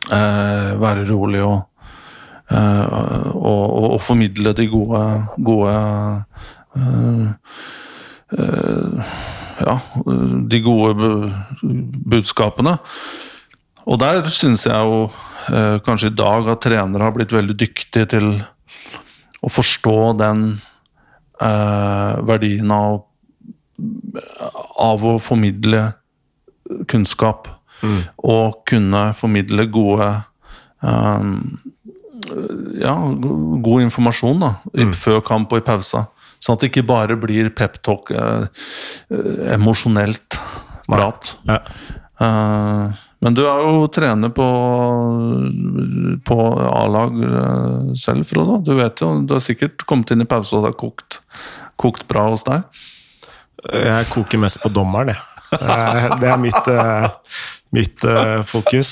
eh, være rolig og Uh, og, og, formidle de gode, gode Ja, de gode budskapene. Og der syns jeg jo kanskje i dag at trenere har blitt veldig dyktige til å forstå den verdien av, av å formidle kunnskap. Mm. Og kunne formidle gode eh, ja, god informasjon da, mm. før kamp og i pausa. Sånn at det ikke bare blir peptalk, eh, eh, emosjonelt prat. Ja. Eh, men du er jo trener på, på A-lag eh, selv, Frode. Du vet jo, du har sikkert kommet inn i pause og det har kokt, kokt bra hos deg? Jeg koker mest på dommeren, jeg. Det er mitt, eh, mitt fokus.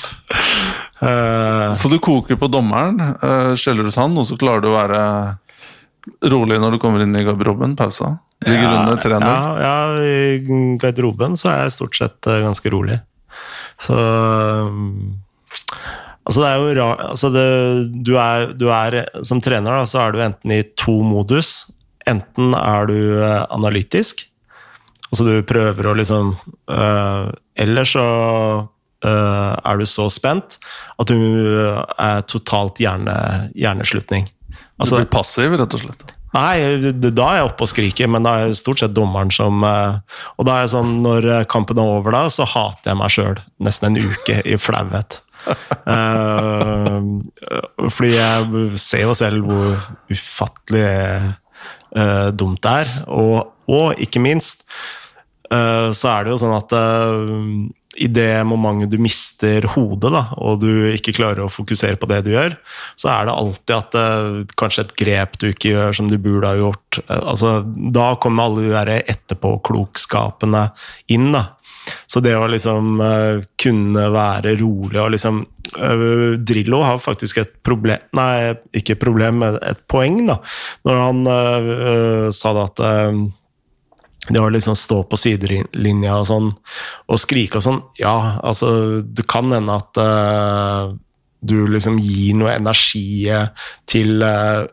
Så du koker på dommeren, skjeller ut han, og så klarer du å være rolig når du kommer inn i garderoben? Pausa? Ligger ja, under trener? Ja, ja, i garderoben så er jeg stort sett ganske rolig. Så um, Altså, det er jo rart altså du, du, er, Som trener da, så er du enten i to modus. Enten er du analytisk, altså du prøver å liksom Eller så øh, er du så spent at du er totalt hjerne, hjerneslutning. Altså, du blir passiv, rett og slett? Nei, da er jeg oppe og skriker, men det er stort sett dommeren som uh, Og da er jeg sånn, når kampen er over da, så hater jeg meg sjøl nesten en uke i flauhet. fordi jeg ser jo selv hvor ufattelig dumt det er. Og, og ikke minst så er det jo sånn at i det momentet du mister hodet, da, og du ikke klarer å fokusere på det du gjør, så er det alltid at det, kanskje et grep du ikke gjør som du burde ha gjort uh, altså, Da kommer alle de der etterpåklokskapene inn. da. Så det å liksom uh, kunne være rolig og liksom Drillo har faktisk et problem Nei, ikke problem, men et poeng, da. Når han sa det at det å liksom stå på sidelinja og sånn, og skrike og sånn Ja, altså, det kan hende at uh, du liksom gir noe energi til, uh,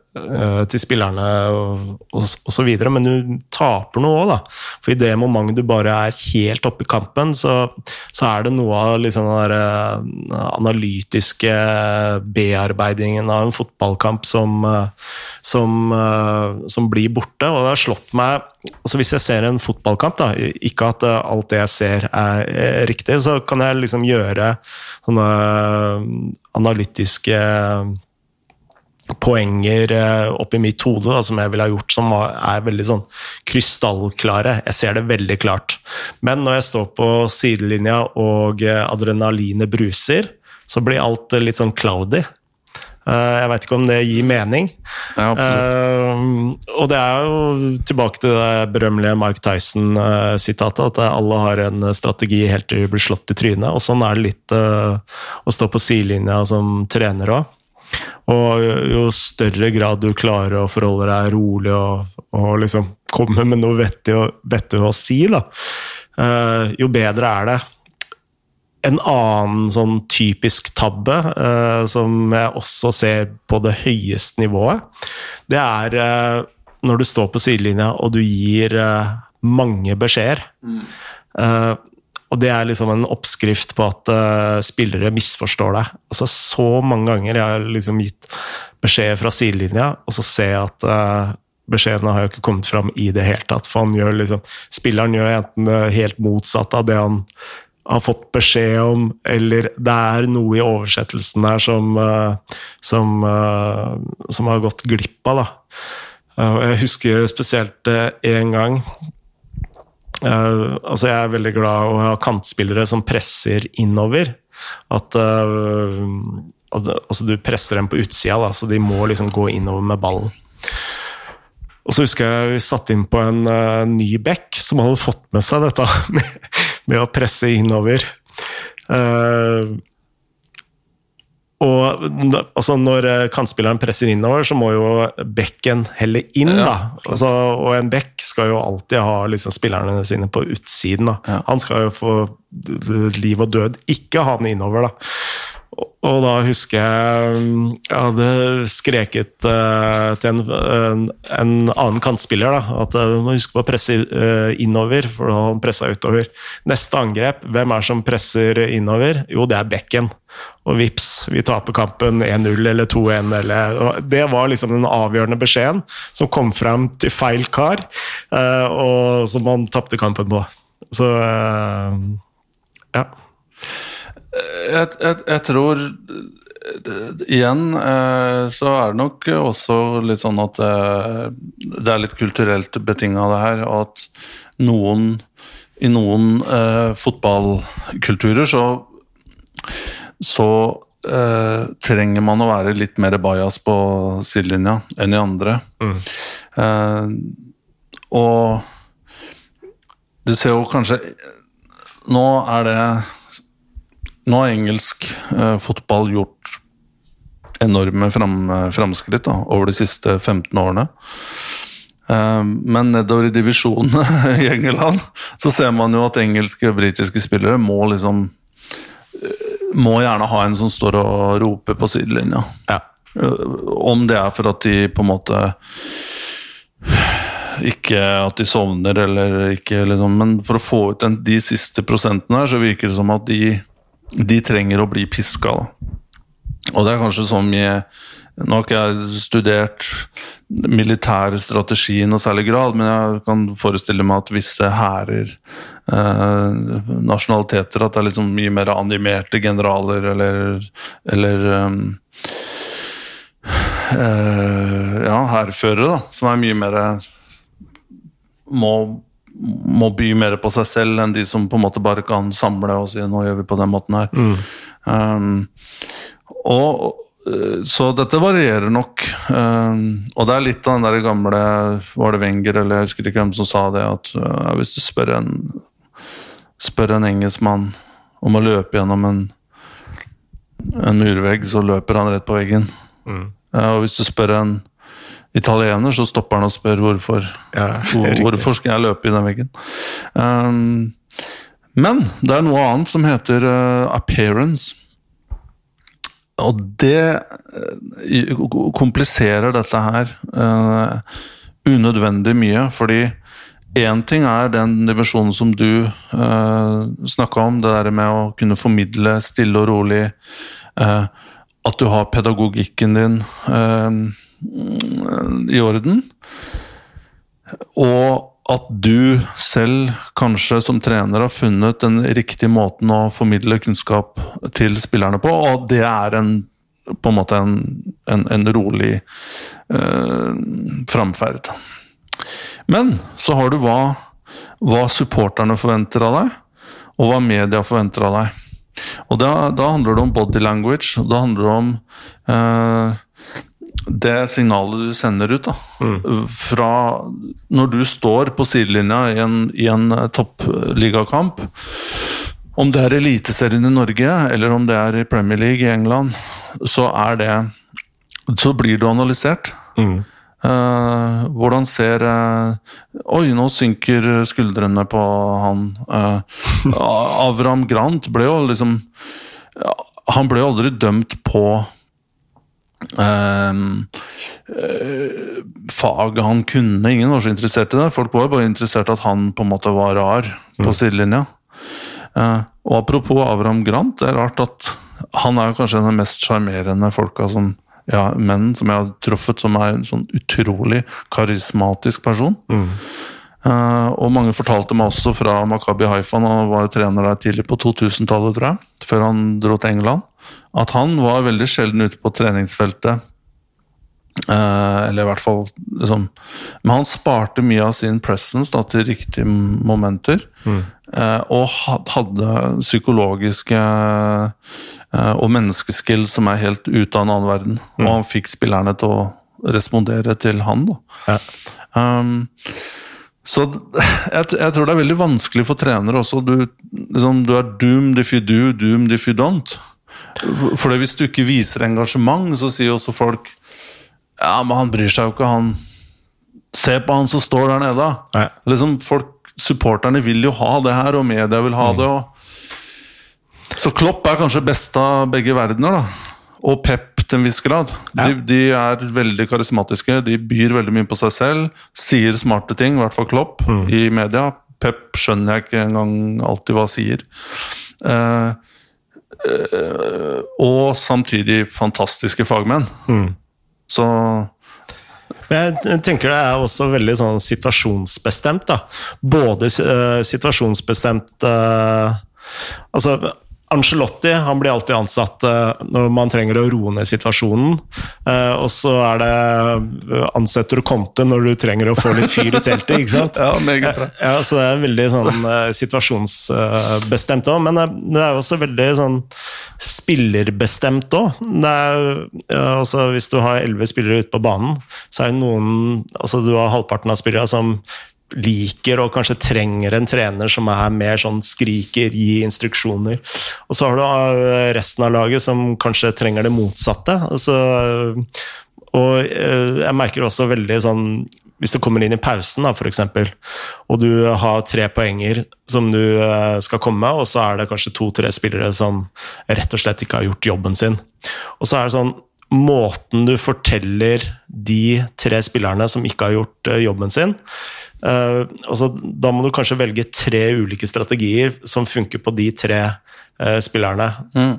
til spillerne og, videre, men du taper noe òg, da. For i det momentet du bare er helt oppe i kampen, så, så er det noe av liksom den uh, analytiske bearbeidingen av en fotballkamp som, som, som blir borte. Og det har slått meg altså Hvis jeg ser en fotballkamp, da, ikke at eh, alt det jeg ser er, riktig, så kan jeg liksom gjøre sånne eh, analytiske poenger eh, oppi mitt hode da, som jeg ville ha gjort, som er veldig sånn krystallklare. Jeg ser det veldig klart. Men når jeg står på sidelinja og adrenalinet bruser, så blir alt litt sånn cloudy. Eh, jeg veit ikke om det gir mening. Ja, uh, og det er jo tilbake til det berømmelige Mark Tyson-sitatet, at alle har en strategi helt til de blir slått i trynet. Og sånn er det litt å stå på sidelinja som trener òg. Og jo større grad du klarer å forholde deg rolig og, og liksom komme med noe vettig, vettig å si, da, uh, jo bedre er det. En annen sånn typisk tabbe, uh, som jeg også ser på det høyeste nivået, det er uh, når du står på sidelinja og du gir mange beskjeder. Mm. Og det er liksom en oppskrift på at spillere misforstår deg. Altså, så mange ganger jeg har liksom gitt beskjed fra sidelinja, og så ser jeg at beskjedene har jo ikke kommet fram i det hele tatt. For han gjør liksom, spilleren gjør enten helt motsatte av det han har fått beskjed om, eller det er noe i oversettelsen der som, uh, som, uh, som har gått glipp av. da. Uh, jeg husker spesielt én gang altså Jeg er veldig glad å ha kantspillere som presser innover. At altså du presser dem på utsida, da, så de må liksom gå innover med ballen. Og så husker jeg vi satte inn på en uh, ny back som hadde fått med seg dette med, med å presse innover. Uh, og altså, når eh, kantspilleren presser innover, så må jo bekken helle inn. Da. Altså, og en bekk skal jo alltid ha liksom, spillerne sine på utsiden. Da. Han skal jo få liv og død ikke ha den innover. da. Og da husker jeg jeg hadde skreket uh, til en, en, en, annen kantspiller da, at du uh, må huske på å presse uh, innover, for da har han pressa utover. Neste angrep, hvem er det som presser innover? Jo, det er Bekken. Og vips, vi taper kampen 1-0 eller 2-1. Eller, det var liksom den avgjørende beskjeden som kom frem til feil kar, uh, og som man tapte kampen på. Så ja jeg, jeg, jeg, tror Igjen eh, så er det nok også litt sånn at eh, det er litt kulturelt betinga, det her. Og at noen I noen eh, fotballkulturer så så eh, trenger man å være litt mer bajas på sidelinja enn i andre. Mm. Eh, og du ser jo kanskje Nå er det nå har engelsk eh, fotball gjort enorme fram, framskritt da, over de siste 15 årene. Eh, men nedover i divisjonene i England så ser man jo at engelske og britiske spillere må liksom Må gjerne ha en som står og roper på sidelinja. Ja. Eh, om det er for at de på en måte ikke at de sovner eller ikke, liksom, men for å få ut den, de siste prosentene her, så virker det som at de de trenger å bli piska. Og det er kanskje sånn mye Nå har ikke jeg studert militær strategi i noe særlig grad, men jeg kan forestille meg at visse hærer, eh, nasjonaliteter, at det er liksom mye mer animerte generaler eller, eller um, eh, ja, hærførere, da, som er mye mer må må by mer på seg selv enn de som på en måte bare kan samle og si 'nå gjør vi på den måten her'. Mm. Um, og så dette varierer nok. Um, og det er litt av den der gamle Var det Wenger, eller jeg husker ikke hvem som sa det, at uh, hvis du spør en, spør en engelskmann om å løpe gjennom en, en murvegg, så løper han rett på veggen. Mm. Og hvis du spør en italiener, så stopper han og spør hvorfor. Ja, hvorfor skal jeg løpe i den veggen? Um, men det er noe annet som heter uh, appearance. Og det uh, kompliserer dette her uh, unødvendig mye, fordi én ting er den dimensjonen som du uh, snakka om, det der med å kunne formidle stille og rolig, uh, at du har pedagogikken din. Uh, i orden. Og at du selv, kanskje som trener, har funnet den riktige måten å formidle kunnskap til spillerne på, og det er en, på en måte en, en, en rolig eh, framferd. Men så har du hva, hva, supporterne forventer av deg, og hva media forventer av deg. Og da, da handler det om body language, da handler det om eh, det signalet du sender ut da, mm. fra når du står på sidelinja i en, i en toppligakamp Om det er Eliteserien i Norge eller om det er i Premier League i England, så er det Så blir du analysert. Mm. Uh, hvordan ser uh, Oi, nå synker skuldrene på han. Uh, Avram Grant ble jo liksom Han ble jo aldri dømt på Uh, uh, faget han kunne. Ingen var så interessert i det. Folk var bare interessert i at han på en måte var rar på mm. sidelinja. Uh, og apropos Avram Grant, det er rart at han er kanskje den mest sjarmerende folka som ja, menn som jeg har truffet, som er en sånn utrolig karismatisk person. Mm. Uh, og mange fortalte meg også fra Makabi Haifa, han var trener der tidlig på 2000-tallet, tror jeg, før han dro til England, at han var veldig sjelden ute på treningsfeltet. Uh, eller i hvert fall liksom Men han sparte mye av sin presence da, til riktige momenter. Mm. Uh, og hadde psykologiske og menneskeskill som er helt ute av en annen verden. Mm. Og han fikk spillerne til å respondere til han. da. Ja. Um, så jeg, jeg, tror det er veldig vanskelig for trenere også. Du, liksom, du, er doomed if you do, doomed if you don't. For hvis du ikke viser engasjement, så sier også folk Ja, men han bryr seg jo ikke, han Se på han som står der nede. Liksom, folk, Supporterne vil jo ha det her, og media vil ha mm. det. Og... Så Klopp er kanskje best av begge verdener. da og Pep til en viss grad. Ja. De, de, er veldig karismatiske, de byr veldig mye på seg selv. Sier smarte ting, i hvert fall Klopp, mm. i media. Pep skjønner jeg ikke engang alltid hva han sier. Uh, uh, og samtidig fantastiske fagmenn. Mm. Så jeg tenker det er også veldig sånn situasjonsbestemt. da. Både uh, situasjonsbestemt Altså Angelotti han blir alltid ansatt uh, når man trenger å roe ned situasjonen. Uh, og så er det uh, ansetter du Conte når du trenger å få litt fyr i teltet. ikke sant? ja, meget bra. Ja, Så det er veldig sånn situasjonsbestemt òg. Men det er også veldig sånn spillerbestemt òg. Altså, hvis du har elleve spillere ute på banen, så er det noen altså Du har halvparten av spillere som liker og kanskje trenger en trener som er mer sånn skriker, gi instruksjoner. Og så har du eh, resten av laget som kanskje trenger det motsatte. Altså, og eh, jeg merker også veldig sånn hvis du kommer inn i pausen, da, f.eks., og du har tre poenger som du eh, skal komme med, og så er det kanskje to-tre spillere som rett og slett ikke har gjort jobben sin. Og så er det sånn Måten du forteller de tre spillerne som ikke har gjort jobben sin, Uh, altså, da må du kanskje velge tre ulike strategier som funker på de tre uh, spillerne. Mm.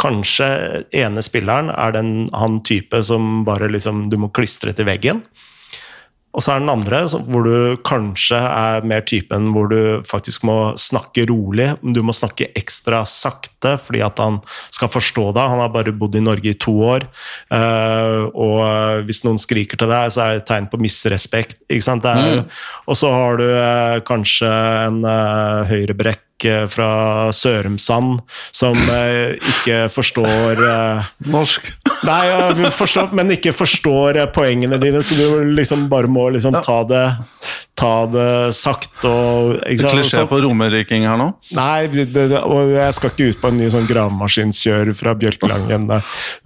Kanskje ene spilleren er den, han type som bare liksom, du må klistre til veggen. Og så er den andre hvor du kanskje er mer typen hvor du faktisk må snakke rolig. Du må snakke ekstra sakte fordi at han skal forstå deg. Han har bare bodd i Norge i to år. Eh, og hvis noen skriker til deg, så er det et tegn på misrespekt. Mm. Og så har du eh, kanskje en uh, høyrebrekk fra Sørumsand som eh, ikke forstår eh, Norsk? Nei, ja, forstår, men ikke forstår eh, poengene dine, så du liksom bare må liksom ta det ta det sakte og Klisjé på romeriking her nå? Nei, det, det, og jeg skal ikke ut på en ny sånn gravemaskinskjør fra Bjørkelangen.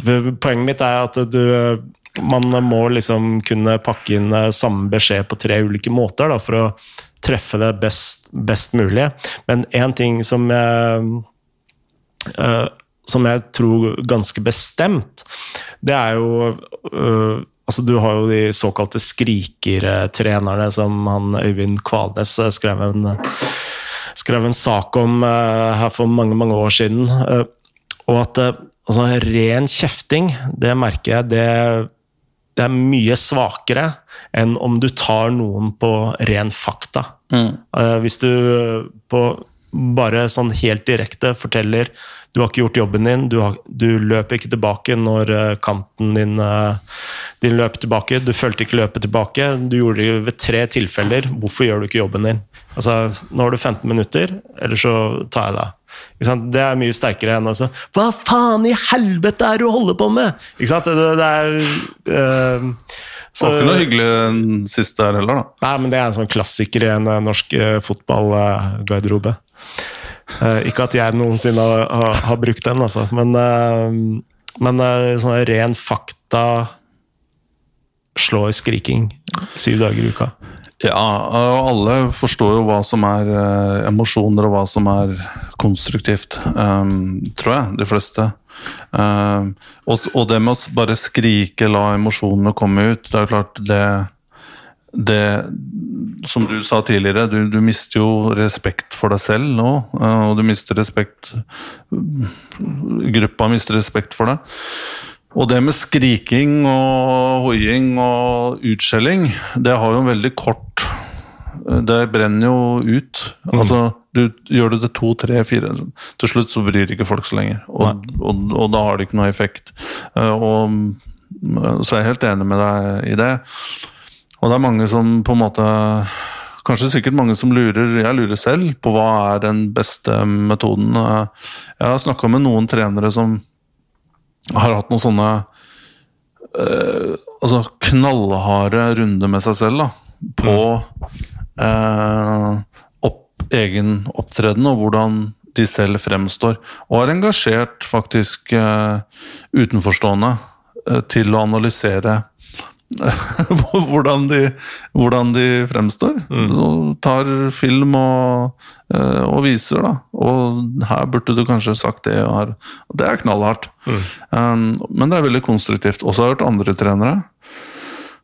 Poenget mitt er at du man må liksom kunne pakke inn samme beskjed på tre ulike måter da, for å treffe det best, best mulig. Men én ting som jeg, uh, som jeg tror ganske bestemt, det er jo uh, Altså, du har jo de såkalte skrikertrenerne som han Øyvind Kvalnes skrev en, skrev en sak om uh, her for mange, mange år siden. og at altså, ren kjefting, det merker jeg, det det er mye svakere enn om du tar noen på ren fakta. Mm. Uh, hvis du på bare sånn helt direkte forteller du har ikke gjort jobben din, du, har, du løper ikke tilbake når uh, kanten din, uh, din løper tilbake. Du fulgte ikke løpet tilbake. Du gjorde det ved tre tilfeller. Hvorfor gjør du ikke jobben din? Altså, nå har du 15 minutter, eller så tar jeg deg. Det er mye sterkere enn altså Hva faen i helvete er det du holder på med?! Ikke sant? Det, det er uh, så, det var ikke noe hyggelig sist der heller, da. Nei, men det er en sånn klassiker i en norsk fotballgarderobe. Uh, ikke at jeg noensinne har, har, brukt den, altså. Men, men sånn ren fakta slår skriking syv dager i uka. Ja, og alle forstår jo hva som er uh, emosjoner, og hva som er konstruktivt. Um, tror jeg, de fleste. Um, og, og, det med å bare skrike, la emosjonene komme ut, det er jo klart det det Som du sa tidligere, du, du mister jo respekt for deg selv nå. Uh, og du mister respekt Gruppa mister respekt for deg. Og det med skriking og hoiing og utskjelling, det har jo en veldig kort Det brenner jo ut. Altså, du gjør det to, tre, fire Til slutt så bryr ikke folk så lenger. Og, og, og da har det ikke noe effekt. Eh, og Så er jeg helt enig med deg i det. Og det er mange som på en måte Kanskje sikkert mange som lurer, jeg lurer selv, på hva er den beste metoden. Jeg har snakka med noen trenere som har hatt noen sånne eh, altså knallharde runder med seg selv da, på eh, opp, egen opptreden og hvordan de selv fremstår. Og har engasjert faktisk eh, utenforstående til å analysere hvordan, de, hvordan de fremstår. Og tar film og, eh, og viser, da. Og her burde du kanskje sagt det. Og her. Det er knallhardt. Um, men det er veldig konstruktivt. Også har jeg hørt andre trenere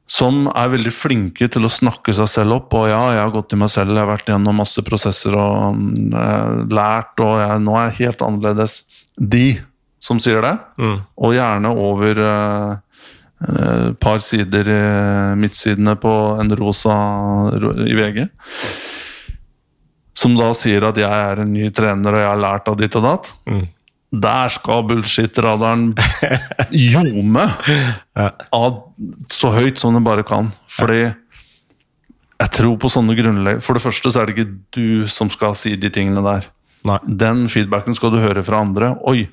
som er veldig flinke til å snakke seg selv opp. Og ja, jeg har gått i meg selv, jeg har vært gjennom masse prosesser og eh, lært, og jeg, nå er jeg helt annerledes. De som sier det, og gjerne over eh, et par sider i midtsidene på en rosa i VG. Som da sier at jeg er en ny trener og jeg har lært av ditt og datt. Der skal bullshit-radaren ljome ja. så høyt som den bare kan. Fordi jeg tror på sånne grunnlegg... For det første så er det ikke du som skal si de tingene der. Nei. Den feedbacken skal du høre fra andre. Oi,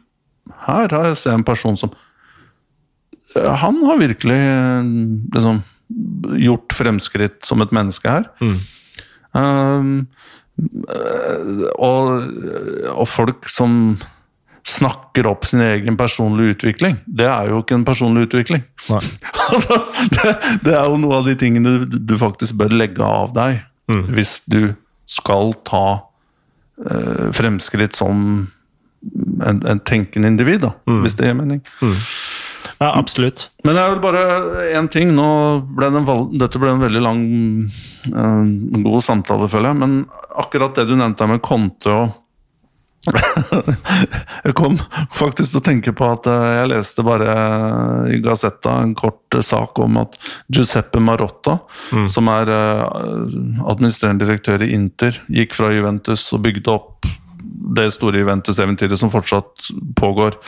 her har jeg sett en person som Eh, Han har virkelig eh, liksom gjort fremskritt som et menneske her. Um, eh, og, og folk som snakker opp sin egen personlige utvikling, det er jo ikke en personlig utvikling. Altså, det, det er jo noe av de tingene du, du faktisk bør legge av deg hvis du skal ta uh, fremskritt som en, en tenkende individ, da, hvis det gir mening. Ja, absolutt. Men det er vel bare én ting. Nå ble det en, dette ble en veldig lang, eh, god samtale, føler jeg. Men akkurat det du nevnte med Conte og Jeg kom faktisk til å tenke på at eh, jeg leste bare i Gazetta en kort eh, sak om at Giuseppe Marotta, som er eh, administrerende direktør i Inter, gikk fra Juventus og bygde opp det store Juventus-eventyret som fortsatt pågår.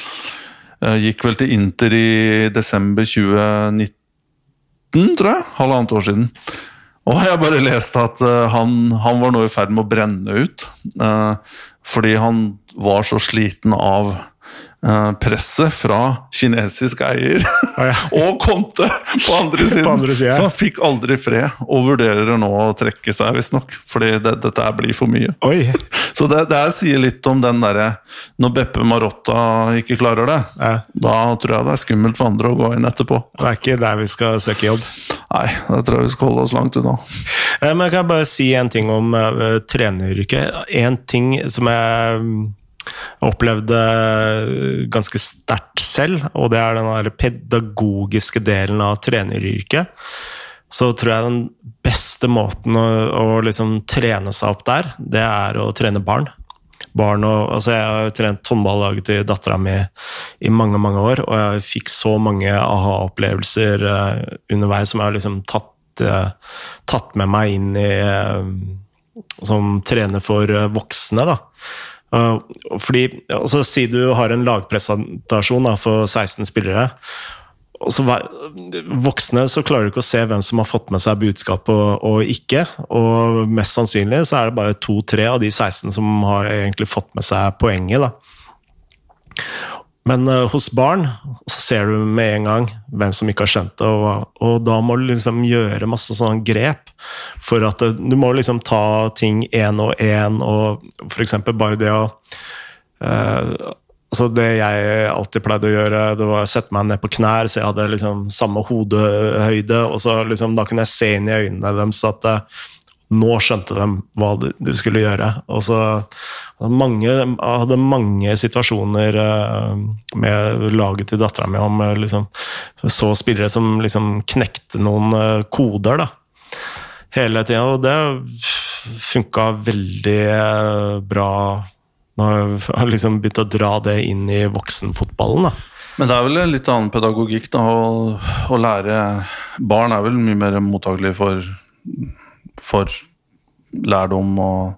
Eh, Gikk vel til Inter i desember 2019, tror jeg. Halvannet år siden. Og jeg bare leste at eh, han, han var nå i ferd med å brenne ut. eh, fordi han var så sliten av presset fra kinesisk eier ja. og Conte på andre siden. På andre siden. Så han fikk aldri fred, og vurderer nå å trekke seg, visstnok. Fordi det, dette blir for mye. Oi! Så det, det sier litt om den derre Når Beppe Marotta ikke klarer det, Ja. da tror jeg det er skummelt for andre å gå inn etterpå. Det er ikke der vi skal søke jobb. Nei, da tror jeg vi skal holde oss langt unna. Eh, Men jeg kan bare si en ting om uh, treneryrket. En ting som jeg opplevde eh, ganske sterkt selv, og det er den pedagogiske delen av treneryrket. Så tror jeg den beste måten å, å liksom trene seg opp der, det er å trene barn. Barn og, altså jeg har trent håndballaget til dattera mi i mange mange år, og jeg fikk så mange aha-opplevelser eh, underveis som jeg har liksom tatt, eh, tatt med meg inn i Som trener for voksne, da. Uh, fordi, altså, Si du har en lagpresentasjon da, for 16 spillere. Og så Voksne så klarer du ikke å se hvem som har fått med seg budskapet og, og ikke. Og mest sannsynlig så er det bare to-tre av de 16 som har egentlig fått med seg poenget. da. Men uh, hos barn så ser du med en gang hvem som ikke har skjønt det, og, og da må du liksom gjøre masse sånne grep. For at det, du må liksom ta ting én og én, og f.eks. bare det å uh, Altså Det jeg alltid pleide å gjøre, det var å sette meg ned på knær, så jeg hadde liksom samme hodehøyde, og så liksom, da kunne jeg se inn i øynene deres at eh, nå skjønte de hva du skulle gjøre. Og så mange, hadde mange situasjoner eh, med laget til dattera mi om eh, liksom, så spillere som liksom knekte noen eh, koder, da. Hele tida. Og det funka veldig bra. Nå har jeg liksom begynt å dra det inn i voksenfotballen, da. Men det er vel en litt annen pedagogikk, da. Å, å lære Barn er vel mye mer mottakelig for, for lærdom og,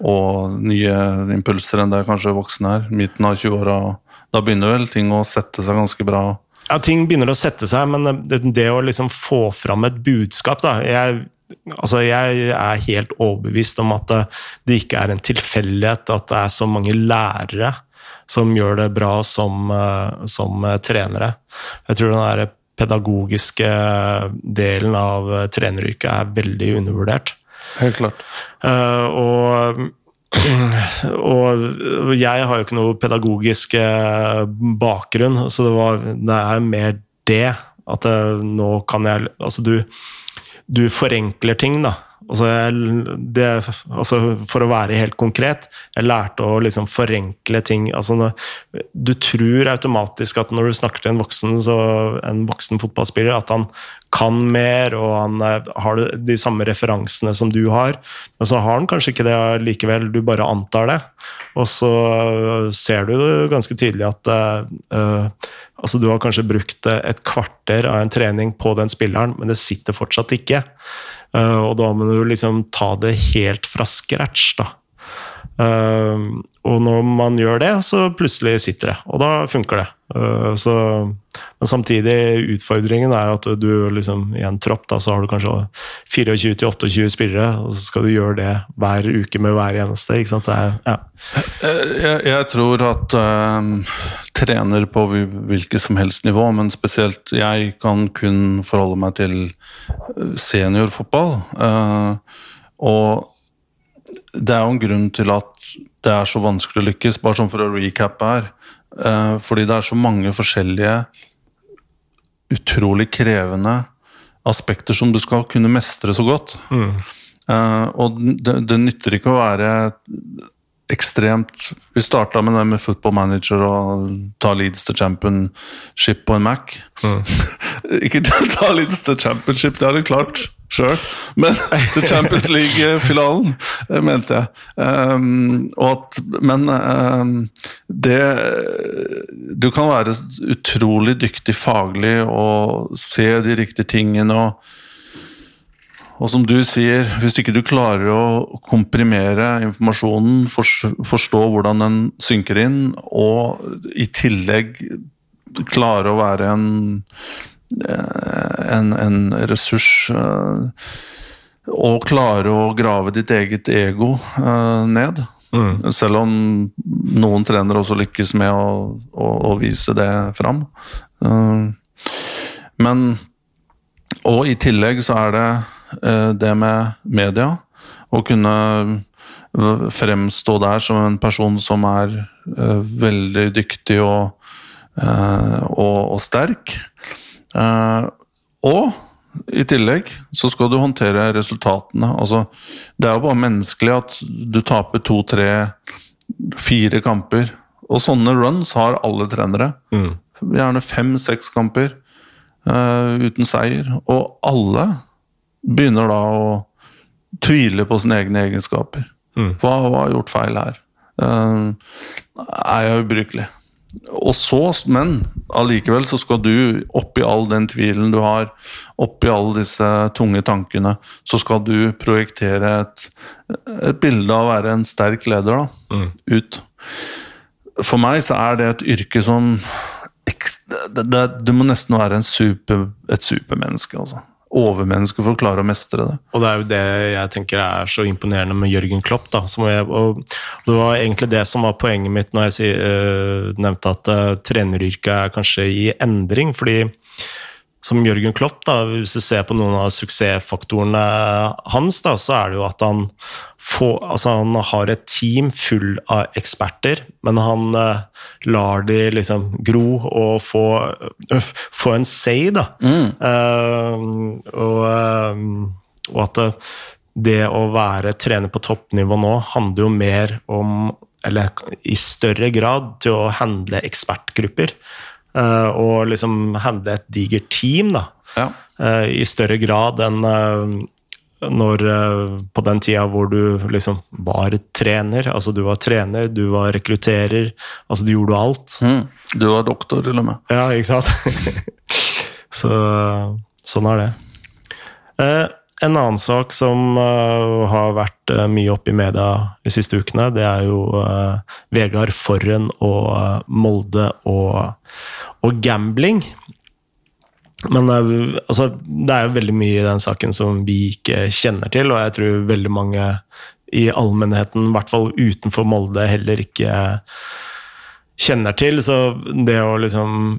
og nye impulser enn det kanskje voksne er. Midten av 20-åra. Da begynner vel ting å sette seg ganske bra. Ja, ting begynner å sette seg, men det, det å liksom få fram et budskap da, jeg, altså jeg er helt overbevist om at det, det ikke er en tilfeldighet at det er så mange lærere som gjør det bra som, eh, som trenere. Jeg tror den der pedagogiske delen av treneryrket er veldig undervurdert. Helt klart. Uh, og, og jeg har jo ikke noe pedagogisk eh, bakgrunn, så det, var, det er mer det. At det, nå kan jeg Altså, du, du forenkler ting, da. Altså, det, altså, for å være helt konkret, jeg lærte å liksom forenkle ting. Altså, du tror automatisk at når du snakker til en voksen, så, en voksen fotballspiller, at han kan mer, og han eh, har de samme referansene som du har. Men så har han kanskje ikke det likevel, du bare antar det. Og så ser du ganske tydelig at uh, altså du har kanskje brukt et kvarter av en trening på den spilleren, men det sitter fortsatt ikke. Uh, og da må du liksom ta det helt fra scratch, da. Uh, og når man gjør det, så plutselig sitter det, og da funker det. Uh, så, men samtidig, utfordringen er at du liksom, i en tropp da, så har du kanskje 24-28 spillere, og så skal du gjøre det hver uke med hver eneste. ikke sant? Er, ja. jeg, jeg, tror at trener på hvilket som helst nivå, men spesielt jeg kan kun forholde meg til seniorfotball. og det er jo en grunn til at det er så vanskelig å lykkes, bare sånn for å recappe her. Eh, fordi det er så mange forskjellige, utrolig krevende aspekter som du skal kunne mestre så godt. Mm. Eh, og det, det, nytter ikke å være ekstremt Vi starta med det med football manager og ta leads til championship på en Mac. Mm. ikke ta leads til championship, det har de klart sjøl, men til Champions League-finalen, eh, mente jeg. Um, at, men um, det Du kan være utrolig dyktig faglig og se de riktige tingene og og som du sier, hvis ikke du klarer å komprimere informasjonen, forstå hvordan den synker inn, og i tillegg klare å være en, en, en ressurs å klare å grave ditt eget ego eh, ned. Mm. Selv om noen trenere også lykkes med å, å, å vise det fram. Men Og i tillegg så er det Eh, det med media. Å kunne fremstå der som en person som er veldig dyktig og, og, og sterk. Uh, og i tillegg så skal du håndtere resultatene. Altså, det er jo bare menneskelig at du taper to, tre, fire kamper. Og sånne runs har alle trenere. Mm. Gjerne fem-seks kamper uten seier. Og alle begynner da å tvile på sine egne egenskaper. Mm. Hva, hva har gjort feil her? Uh, er jeg ubrukelig? Og så, men allikevel så skal du, oppi all den tvilen du har, oppi alle disse tunge tankene, så skal du projektere et, et bilde av å være en sterk leder da, mm. ut. For meg så er det et yrke som det, det, Du må nesten være super, et supermenneske, altså overmenneske for å klare å mestre det. Og det er jo det jeg tenker er så imponerende med Jørgen Klopp. Da, jeg, og det var egentlig det som var poenget mitt når jeg uh, nevnte at uh, treneryrket er kanskje i endring. fordi som Jørgen Klopp, da, hvis du ser på noen av suksessfaktorene hans, da, så er det jo at han, får, altså han har et team full av eksperter, men han uh, lar de liksom gro og få, uh, få en say, da. Mm. Uh, og, og, at det å være trener på toppnivå nå handler jo mer om eller i større grad til å handle ekspertgrupper. Eh, og liksom handle et digert team, da. Ja. Eh, I større grad enn eh, når På den tida hvor du liksom var trener. Altså, du var trener, du var rekrutterer. Altså, du gjorde alt. Mm. Du var doktor, til og med. Ja, ikke sant? Så sånn er det. En annen sak som uh, har vært uh, mye oppe i media de siste ukene, det er jo uh, Vegard Forren og Molde og, og gambling. Men altså, det er jo veldig mye i den saken som vi ikke kjenner til, og jeg tror veldig mange i allmennheten, i hvert fall utenfor Molde, heller ikke kjenner til. Så det å liksom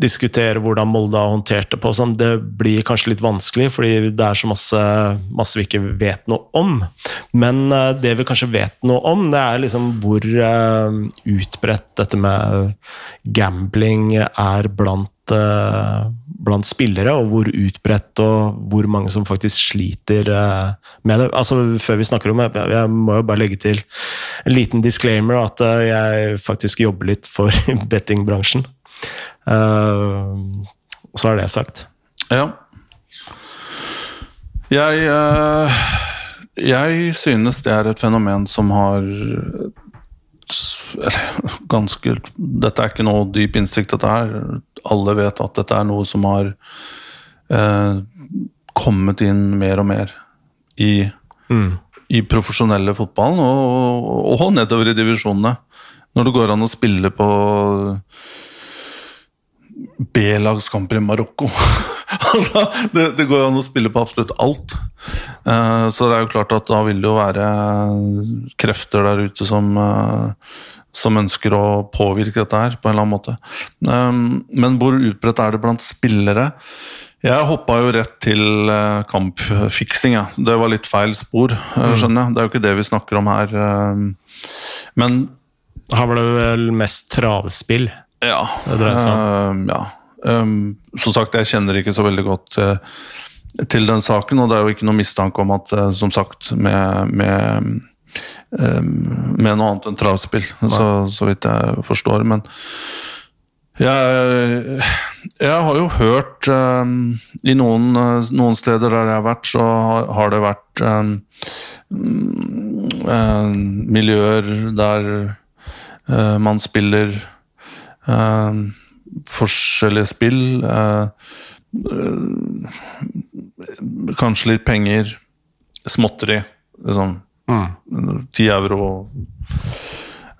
diskutere hvordan Molde har håndtert det på, sånn, det blir kanskje litt vanskelig, fordi det er så masse, masse vi ikke vet noe om. Men uh, det vi kanskje vet noe om, det er liksom hvor uh, utbredt dette med gambling er blant, uh, blant spillere, og hvor utbredt og hvor mange som faktisk sliter med det. Altså, før vi snakker om det, jeg må jo bare legge til en liten disclaimer at jeg faktisk jobber litt for bettingbransjen. Uh, så er det sagt. Ja. Jeg, uh, jeg synes det er et fenomen som har eller, ganske Dette er ikke noe dyp innsikt, dette her. Alle vet at dette er noe som har uh, kommet inn mer og mer i, mm. i profesjonelle fotballen, og, og, og nedover i divisjonene. Når det går an å spille på B-lagskamper i Marokko. altså, det, det, går jo an å spille på absolutt alt. Uh, så det er jo klart at da vil det jo være krefter der ute som, uh, som ønsker å påvirke dette her på en eller annen måte. Um, men hvor utbredt er det blant spillere? Jeg hoppa jo rett til kampfiksing. Ja. Det var litt feil spor, mm. skjønner jeg. Det er jo ikke det vi snakker om her. Men Her var det vel mest travspill? Ja. Det dreier seg om. Uh, ja. Um, som sagt, jeg kjenner ikke så veldig godt uh, til den saken, og det er jo ikke noe mistanke om at, uh, som sagt, med, med, um, med noe annet enn travspill, så, så, vidt jeg forstår. Men jeg, jeg har jo hørt um, I noen, noen, steder der jeg har vært, så har, har det vært miljøer der man spiller Uh, forskjellige spill. Uh, kanskje litt penger. Småtteri. Liksom. Mm. 10 euro.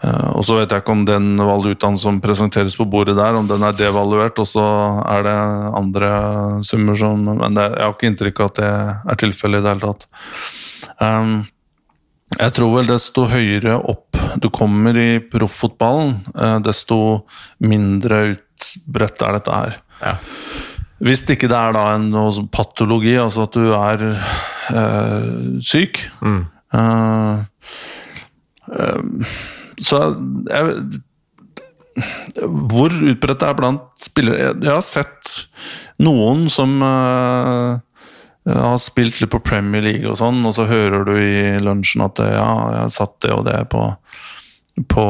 og så vet jeg ikke om den valutaen som presenteres på bordet der, om den er devaluert, og så er det andre summer som Men det, jeg har ikke inntrykk av at det er tilfellet i det hele tatt. Um, jeg tror vel desto høyere opp du kommer i profffotballen, eh, desto mindre utbredt er dette her. Ja. Hvis ikke det er da en noe patologi, altså at du er øh, syk mm. øh, øh, Så jeg, Hvor utbredt det er blant spillere Jeg, jeg har sett noen som jeg har spilt litt på Premier League og sånn, og så hører du i lunsjen at ja, jeg har satt det og det på, på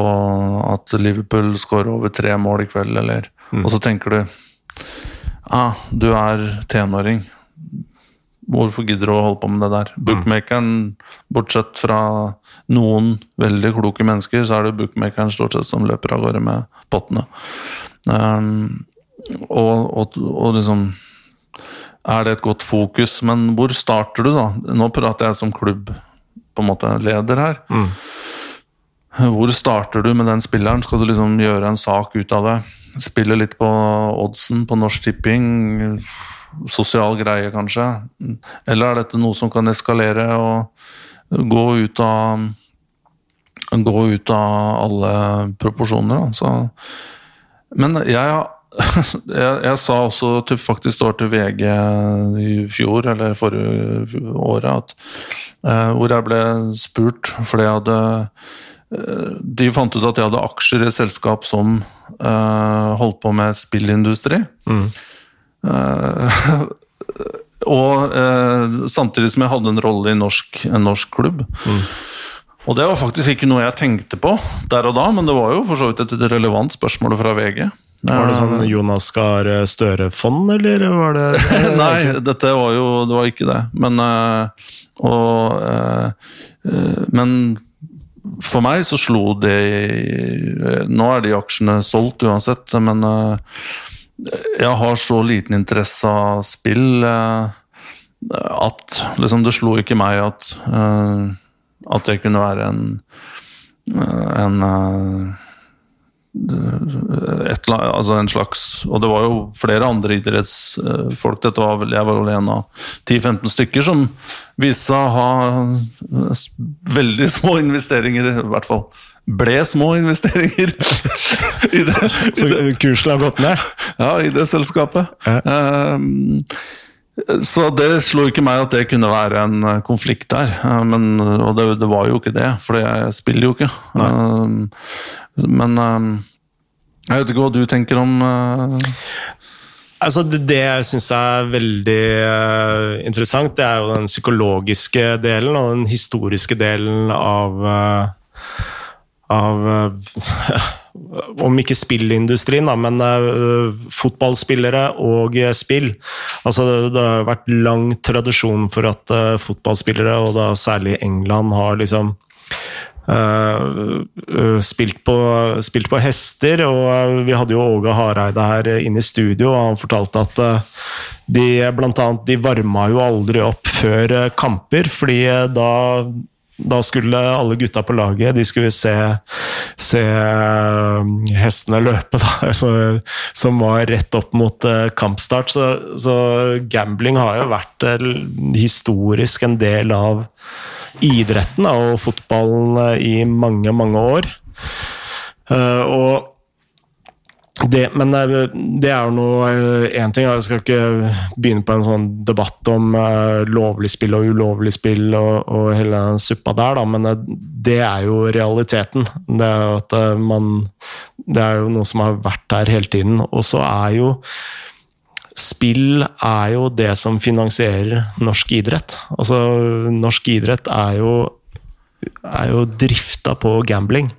at Liverpool skårer over tre mål i kveld, eller mm. Og så tenker du ah, du er tenåring. Hvorfor gidder du å holde på med det der? Mm. Bookmakeren, bortsett fra noen veldig kloke mennesker, så er det bookmakeren stort sett som løper av gårde med pottene. Um, og, og, og liksom er det et godt fokus. Men hvor starter du, da? Nå prater jeg som klubb på en måte leder her. Mm. Hvor starter du med den spilleren? Skal du liksom gjøre en sak ut av det? Spille litt på oddsen på Norsk Tipping? Sosial greie, kanskje? Eller er dette noe som kan eskalere og gå ut av Gå ut av alle proporsjoner, da. Så, men jeg har jeg, jeg, sa også til faktisk står til VG i fjor, eller forrige året, at eh, hvor jeg ble spurt fordi jeg hadde uh, De fant ut at jeg hadde aksjer i et selskap som uh, holdt på med spillindustri. Mm. og samtidig som jeg hadde en rolle i norsk, en norsk klubb. Mm. Og det var faktisk ikke noe jeg tenkte på der og da, men det var jo for så vidt et relevant spørsmål fra VG. Var det sånn Jonas Gahr Støre-fond, eller var det Nei, dette var jo Det var ikke det. Men eh, og, eh, eh, Men for meg så slo det Nå er de aksjene solgt uansett, men jeg har så liten interesse av spill at liksom, det slo ikke meg at, at det kunne være en, en et, altså en slags Og det var jo flere andre idrettsfolk. Dette var vel, jeg var vel en av 10-15 stykker som viste seg å ha veldig små investeringer, i hvert fall ble små investeringer. I det, så kursen har gått ned? Ja, i det selskapet. Ja. Um, så det slo ikke meg at det kunne være en konflikt der. Men, og det, det var jo ikke det, for jeg spiller jo ikke. Nei. men um, jeg vet ikke hva du tenker om. Altså, det, det jeg syns er veldig uh, interessant, det er jo den psykologiske delen og den historiske delen av uh, av Om ikke spillindustrien, da, men fotballspillere og spill. Altså, det, det, har vært lang tradisjon for at fotballspillere, og da særlig England, har liksom Uh, spilt, på, spilt, på, hester, og uh, vi hadde jo Åge Hareide her inne i studio, og han fortalte at uh, de blant annet de varma jo aldri opp før kamper, fordi da da skulle alle gutta på laget de skulle se, se hestene løpe, da, som var rett opp mot kampstart. Så, så gambling har jo vært historisk en del av idretten og fotballen eh, i mange, mange år. Eh, og det, men det er jo noe én ting. Jeg skal ikke begynne på en sånn debatt om uh, lovlig spill og ulovlig spill og, og hele den suppa der, da, men det er jo realiteten. Det er jo at man Det er jo noe som har vært der hele tiden. Og så er jo spill er jo det som finansierer norsk idrett. Altså, norsk idrett er jo, er jo drifta på gambling.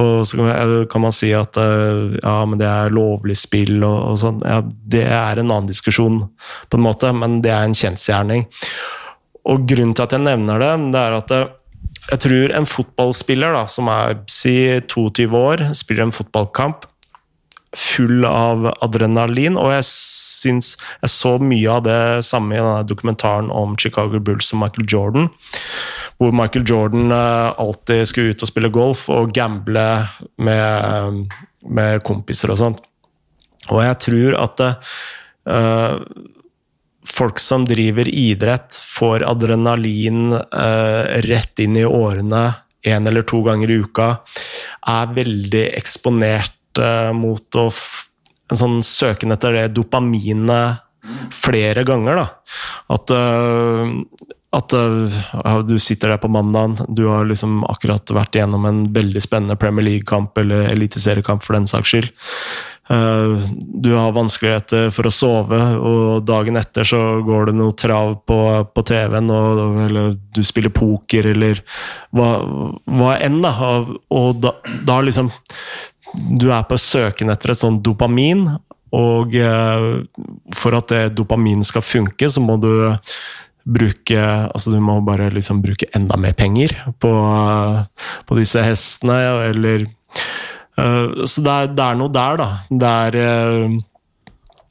Og så kan man si at eh, ja, men det er lovlig spill og, og sånn. Ja, det er en annen diskusjon, på en måte, men det er en kjensgjerning. Og grunnen til at jeg nevner det, det er at eh, jeg tror en fotballspiller da, som er si 22 år, spiller en fotballkamp full av adrenalin. Og jeg syns jeg så mye av det samme i denne dokumentaren om Chicago Bulls og Michael Jordan. Hvor Michael Jordan eh, alltid skulle ut og spille golf og gamble med, med kompiser og sånt. Og jeg tror at uh, folk som driver idrett, får adrenalin uh, rett inn i årene én eller to ganger i uka, er veldig eksponert uh, mot å en sånn søken etter det dopaminet flere ganger. da. At, at uh, du sitter der på mandagen, du har liksom akkurat vært igjennom en veldig spennende Premier League-kamp eller eliteseriekamp for den saks skyld. Uh, du har vanskeligheter for å sove, og dagen etter så går det noe trav på, på TV-en, eller du spiller poker, eller hva, hva enn, da. Og da, da liksom du er på søken etter et sånt dopamin, og uh, for at det dopamin skal funke, så må du bruke Altså, du må bare liksom bruke enda mer penger på, på disse hestene, eller uh, Så det er, det er, noe der, da. Det er uh,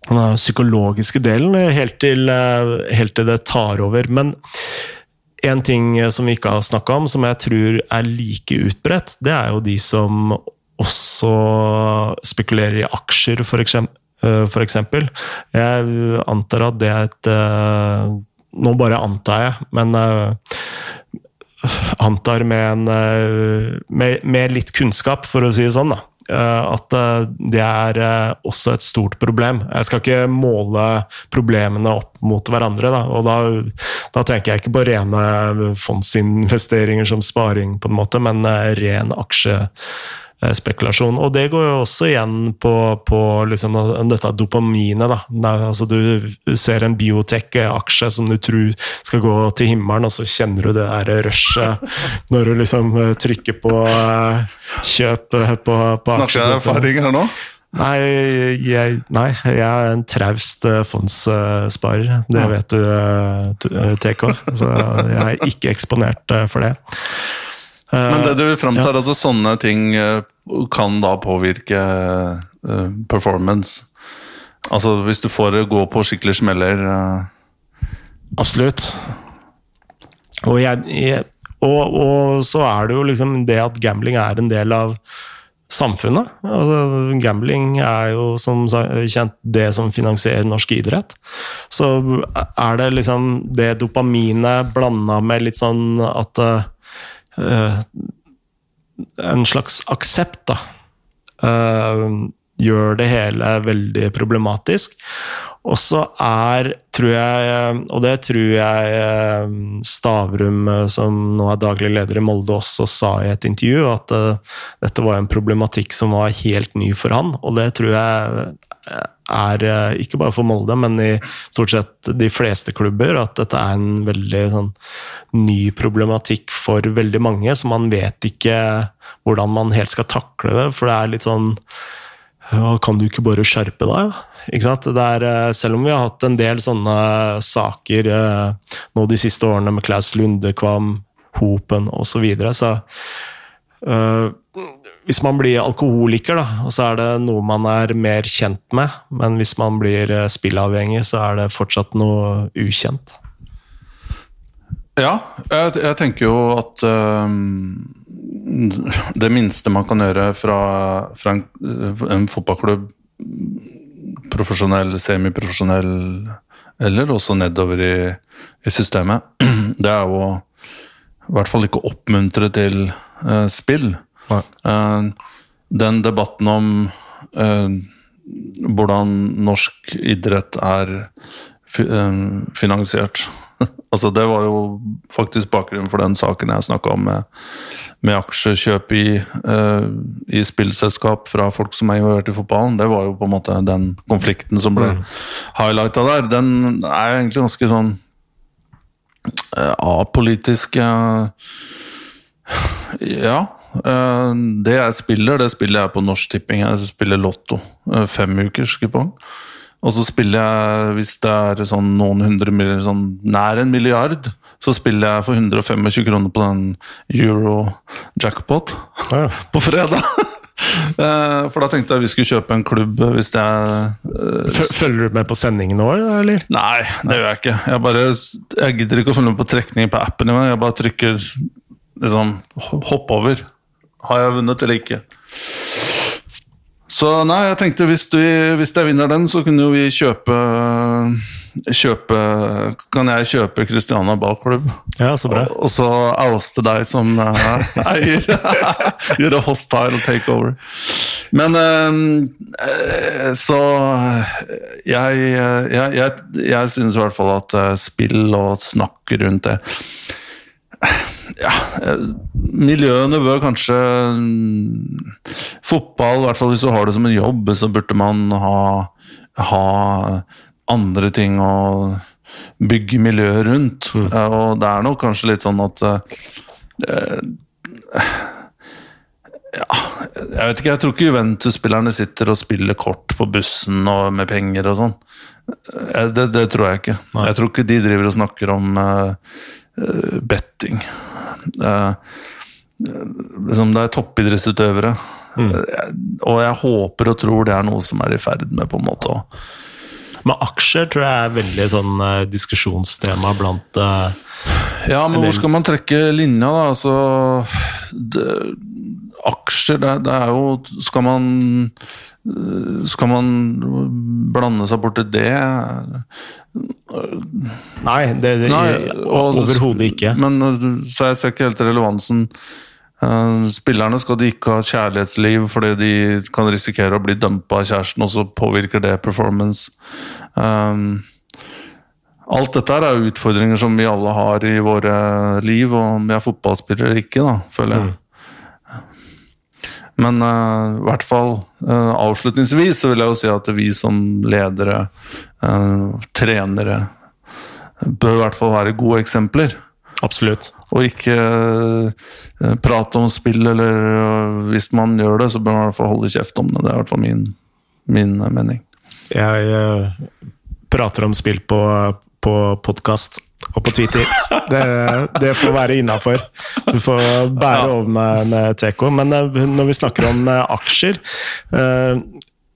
den psykologiske delen helt til, uh, helt til det tar over. Men en ting som vi ikke har snakka om, som jeg tror er like utbredt, det er jo de som også spekulerer i aksjer, for. Eh, for eksempel. Jeg antar at det er et eh, Nå bare antar jeg, men eh, antar med, en, med, med, litt kunnskap, for å si det sånn, da. At det er også et stort problem. Jeg skal ikke måle problemene opp mot hverandre. Da. Og da, da tenker jeg ikke på rene fondsinvesteringer som sparing, på en måte, men ren aksje Eh, spekulasjon. Og det går jo også igjen på, på liksom dette dopaminet. Da. Altså du ser en biotech-aksje som du tror skal gå til himmelen, og så kjenner du det der rushet når du liksom eh, trykker på uh, kjøp på, på Snakker jeg erfaringer her nå? Nei jeg, nei, jeg er en traust fondssparer. Det vet du, TK. Så jeg er ikke eksponert for det. Men det du vil fram til, ja. altså sånne ting kan da påvirke uh, performance. Altså hvis du får gå på skikkelig smeller uh, Absolutt. Og, jeg, jeg, og, og, så er det jo liksom det at gambling er en del av samfunnet. Altså, gambling er jo som kjent det som finansierer norsk idrett. Så er det liksom det dopaminet blanda med litt sånn at uh, En slags aksept, da. Uh, gjør det hele veldig problematisk. Og så er, tror jeg, og det tror jeg eh, Stavrum, eh, som nå er daglig leder i Molde, også sa i et intervju, at dette var en problematikk som var helt ny for han. Og det tror jeg er, ikke bare for Molde, men i stort sett de fleste klubber, at dette er en veldig sånn, ny problematikk for veldig mange, så man vet ikke hvordan man helt skal takle det, for det er litt sånn Kan du ikke bare skjerpe deg? Er, eh, selv om vi har hatt en del sånne saker eh, nå de siste årene med Klaus Lundekvam, Hopen osv., så, videre, så uh, Hvis man blir alkoholiker, da, så er det noe man er mer kjent med. Men hvis man blir spillavhengig, så er det fortsatt noe ukjent. Ja, jeg, jeg tenker jo at øh, det minste man kan gjøre fra, fra en, en fotballklubb profesjonell, semiprofesjonell eller også nedover i, i, systemet, det er jo i hvert fall ikke å oppmuntre til øh, spill. Uh, den debatten om uh, hvordan norsk idrett er finansiert altså Det var jo faktisk bakgrunnen for den saken jeg snakka om med, med aksjekjøp i, uh, i spillselskap fra folk som er involvert i fotballen. Det var jo på en måte den konflikten som ble mm. highlighta der. Den er jo egentlig ganske sånn uh, apolitisk. Uh, ja. Det jeg spiller, det spiller jeg på Norsk Tipping. Jeg spiller Lotto. Femukers kupong. Og så spiller jeg, hvis det er sånn noen hundre milliarder, sånn nær en milliard, så spiller jeg for 125 kroner på den euro-jackpot ja. på fredag. Eh, for da tenkte jeg vi skulle kjøpe en klubb hvis jeg er Følger du med på sendingen nå, eller? Nei, det gjør jeg ikke. Jeg, bare, jeg gidder ikke å følge med på trekningen på appen engang. Jeg bare trykker liksom hopp over. Har jeg vunnet eller ikke? Så nei, jeg tenkte hvis, du, hvis jeg vinner den, så kunne jo vi kjøpe Kjøpe Kan jeg kjøpe Christiana ballklubb? Ja, så bra. Og, og så ouste deg som uh, eier. Gjøre hostile takeover. Men uh, så Jeg, jeg, jeg, jeg synes i hvert fall at spill og snakk rundt det ja, miljøene bør kanskje Fotball, i hvert fall hvis du har det som en jobb, så burde man ha, ha andre ting å bygge miljøet rundt. Mm. Og det er nok kanskje litt sånn at uh, ja, jeg vet ikke, jeg tror ikke Juventus-spillerne sitter og spiller kort på bussen og med penger og sånn. Eh, det, det, tror jeg ikke. Nei. Jeg tror ikke de driver og snakker om uh, betting. Uh, liksom det er toppidrettsutøvere. Mm. Og jeg håper og tror det er noe som er i ferd med på en måte å Men aksjer tror jeg er veldig sånn diskusjonstema blant uh, Ja, men hvor skal man trekke linja, da? Altså det, Aksjer, det, det, er jo Skal man skal man blande seg bort til det? Nei, det, det overhodet ikke. Men så jeg ser ikke helt relevansen. Eh, spillerne skal de ikke ha kjærlighetsliv fordi de kan risikere å bli dumpa av kjæresten, og så påvirker det performance. Um, alt dette er utfordringer som vi alle har i våre liv, og om vi er fotballspillere eller ikke, da, føler jeg. Mm. Men uh, i hvert fall uh, avslutningsvis så vil jeg jo si at vi som ledere, uh, trenere, bør i hvert fall være gode eksempler. Absolutt. Og ikke prate om spill, eller hvis man gjør det, så bør man i hvert fall holde kjeft om det. Det er i hvert fall min, min mening. Jeg prater om spill på, på podkast og på Twitter. Det, det får være innafor. Du får bære over med, med TK. Men eh, når vi snakker om eh, aksjer eh,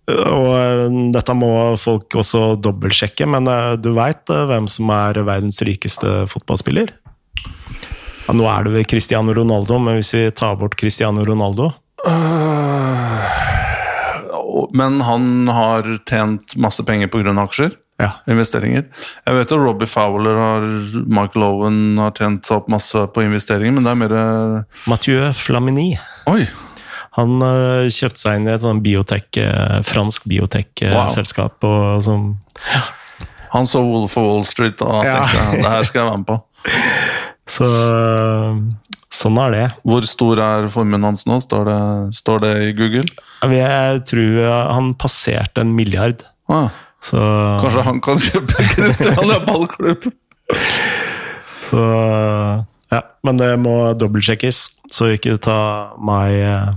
og dette må folk også dobbeltsjekke, men du veit hvem som er verdens rikeste fotballspiller? Ja, nå er det vel Cristiano Ronaldo, men hvis vi tar bort Cristiano Ronaldo Men han har tjent masse penger pga. aksjer? Ja. Investeringer. Jeg vet at Robbie Fowler og Michael Owen har tjent seg opp masse på investeringer, men det er mer Mathieu Flamini. Oi! Han uh, kjøpte seg inn i et sånn biotek, uh, fransk biotek-selskap. Wow. Ja. Han så Wolf of Wall Street og ja. tenkte det her skal jeg være med på. Så sånn er det. Hvor stor er formuen hans nå? Står det, står det, i Google? Jeg tror han passerte en milliard. Ah. Så, Kanskje han kan kjøpe Kristiania ballklubb? Så Ja, men det må dobbeltsjekkes, så ikke ta meg eh,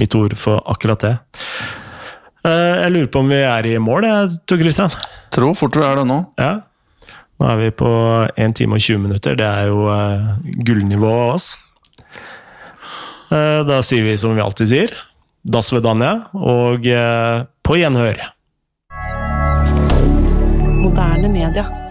mitt ord for akkurat det. Eh, jeg lurer på om vi er i mål, jeg, Tor Christian? Tror fort vi er det nå. Ja. Nå er vi på 1 time og 20 minutter. Det er jo uh, gullnivået av oss. Da sier vi som vi alltid sier, das vedanja, og på gjenhør. Moderne media.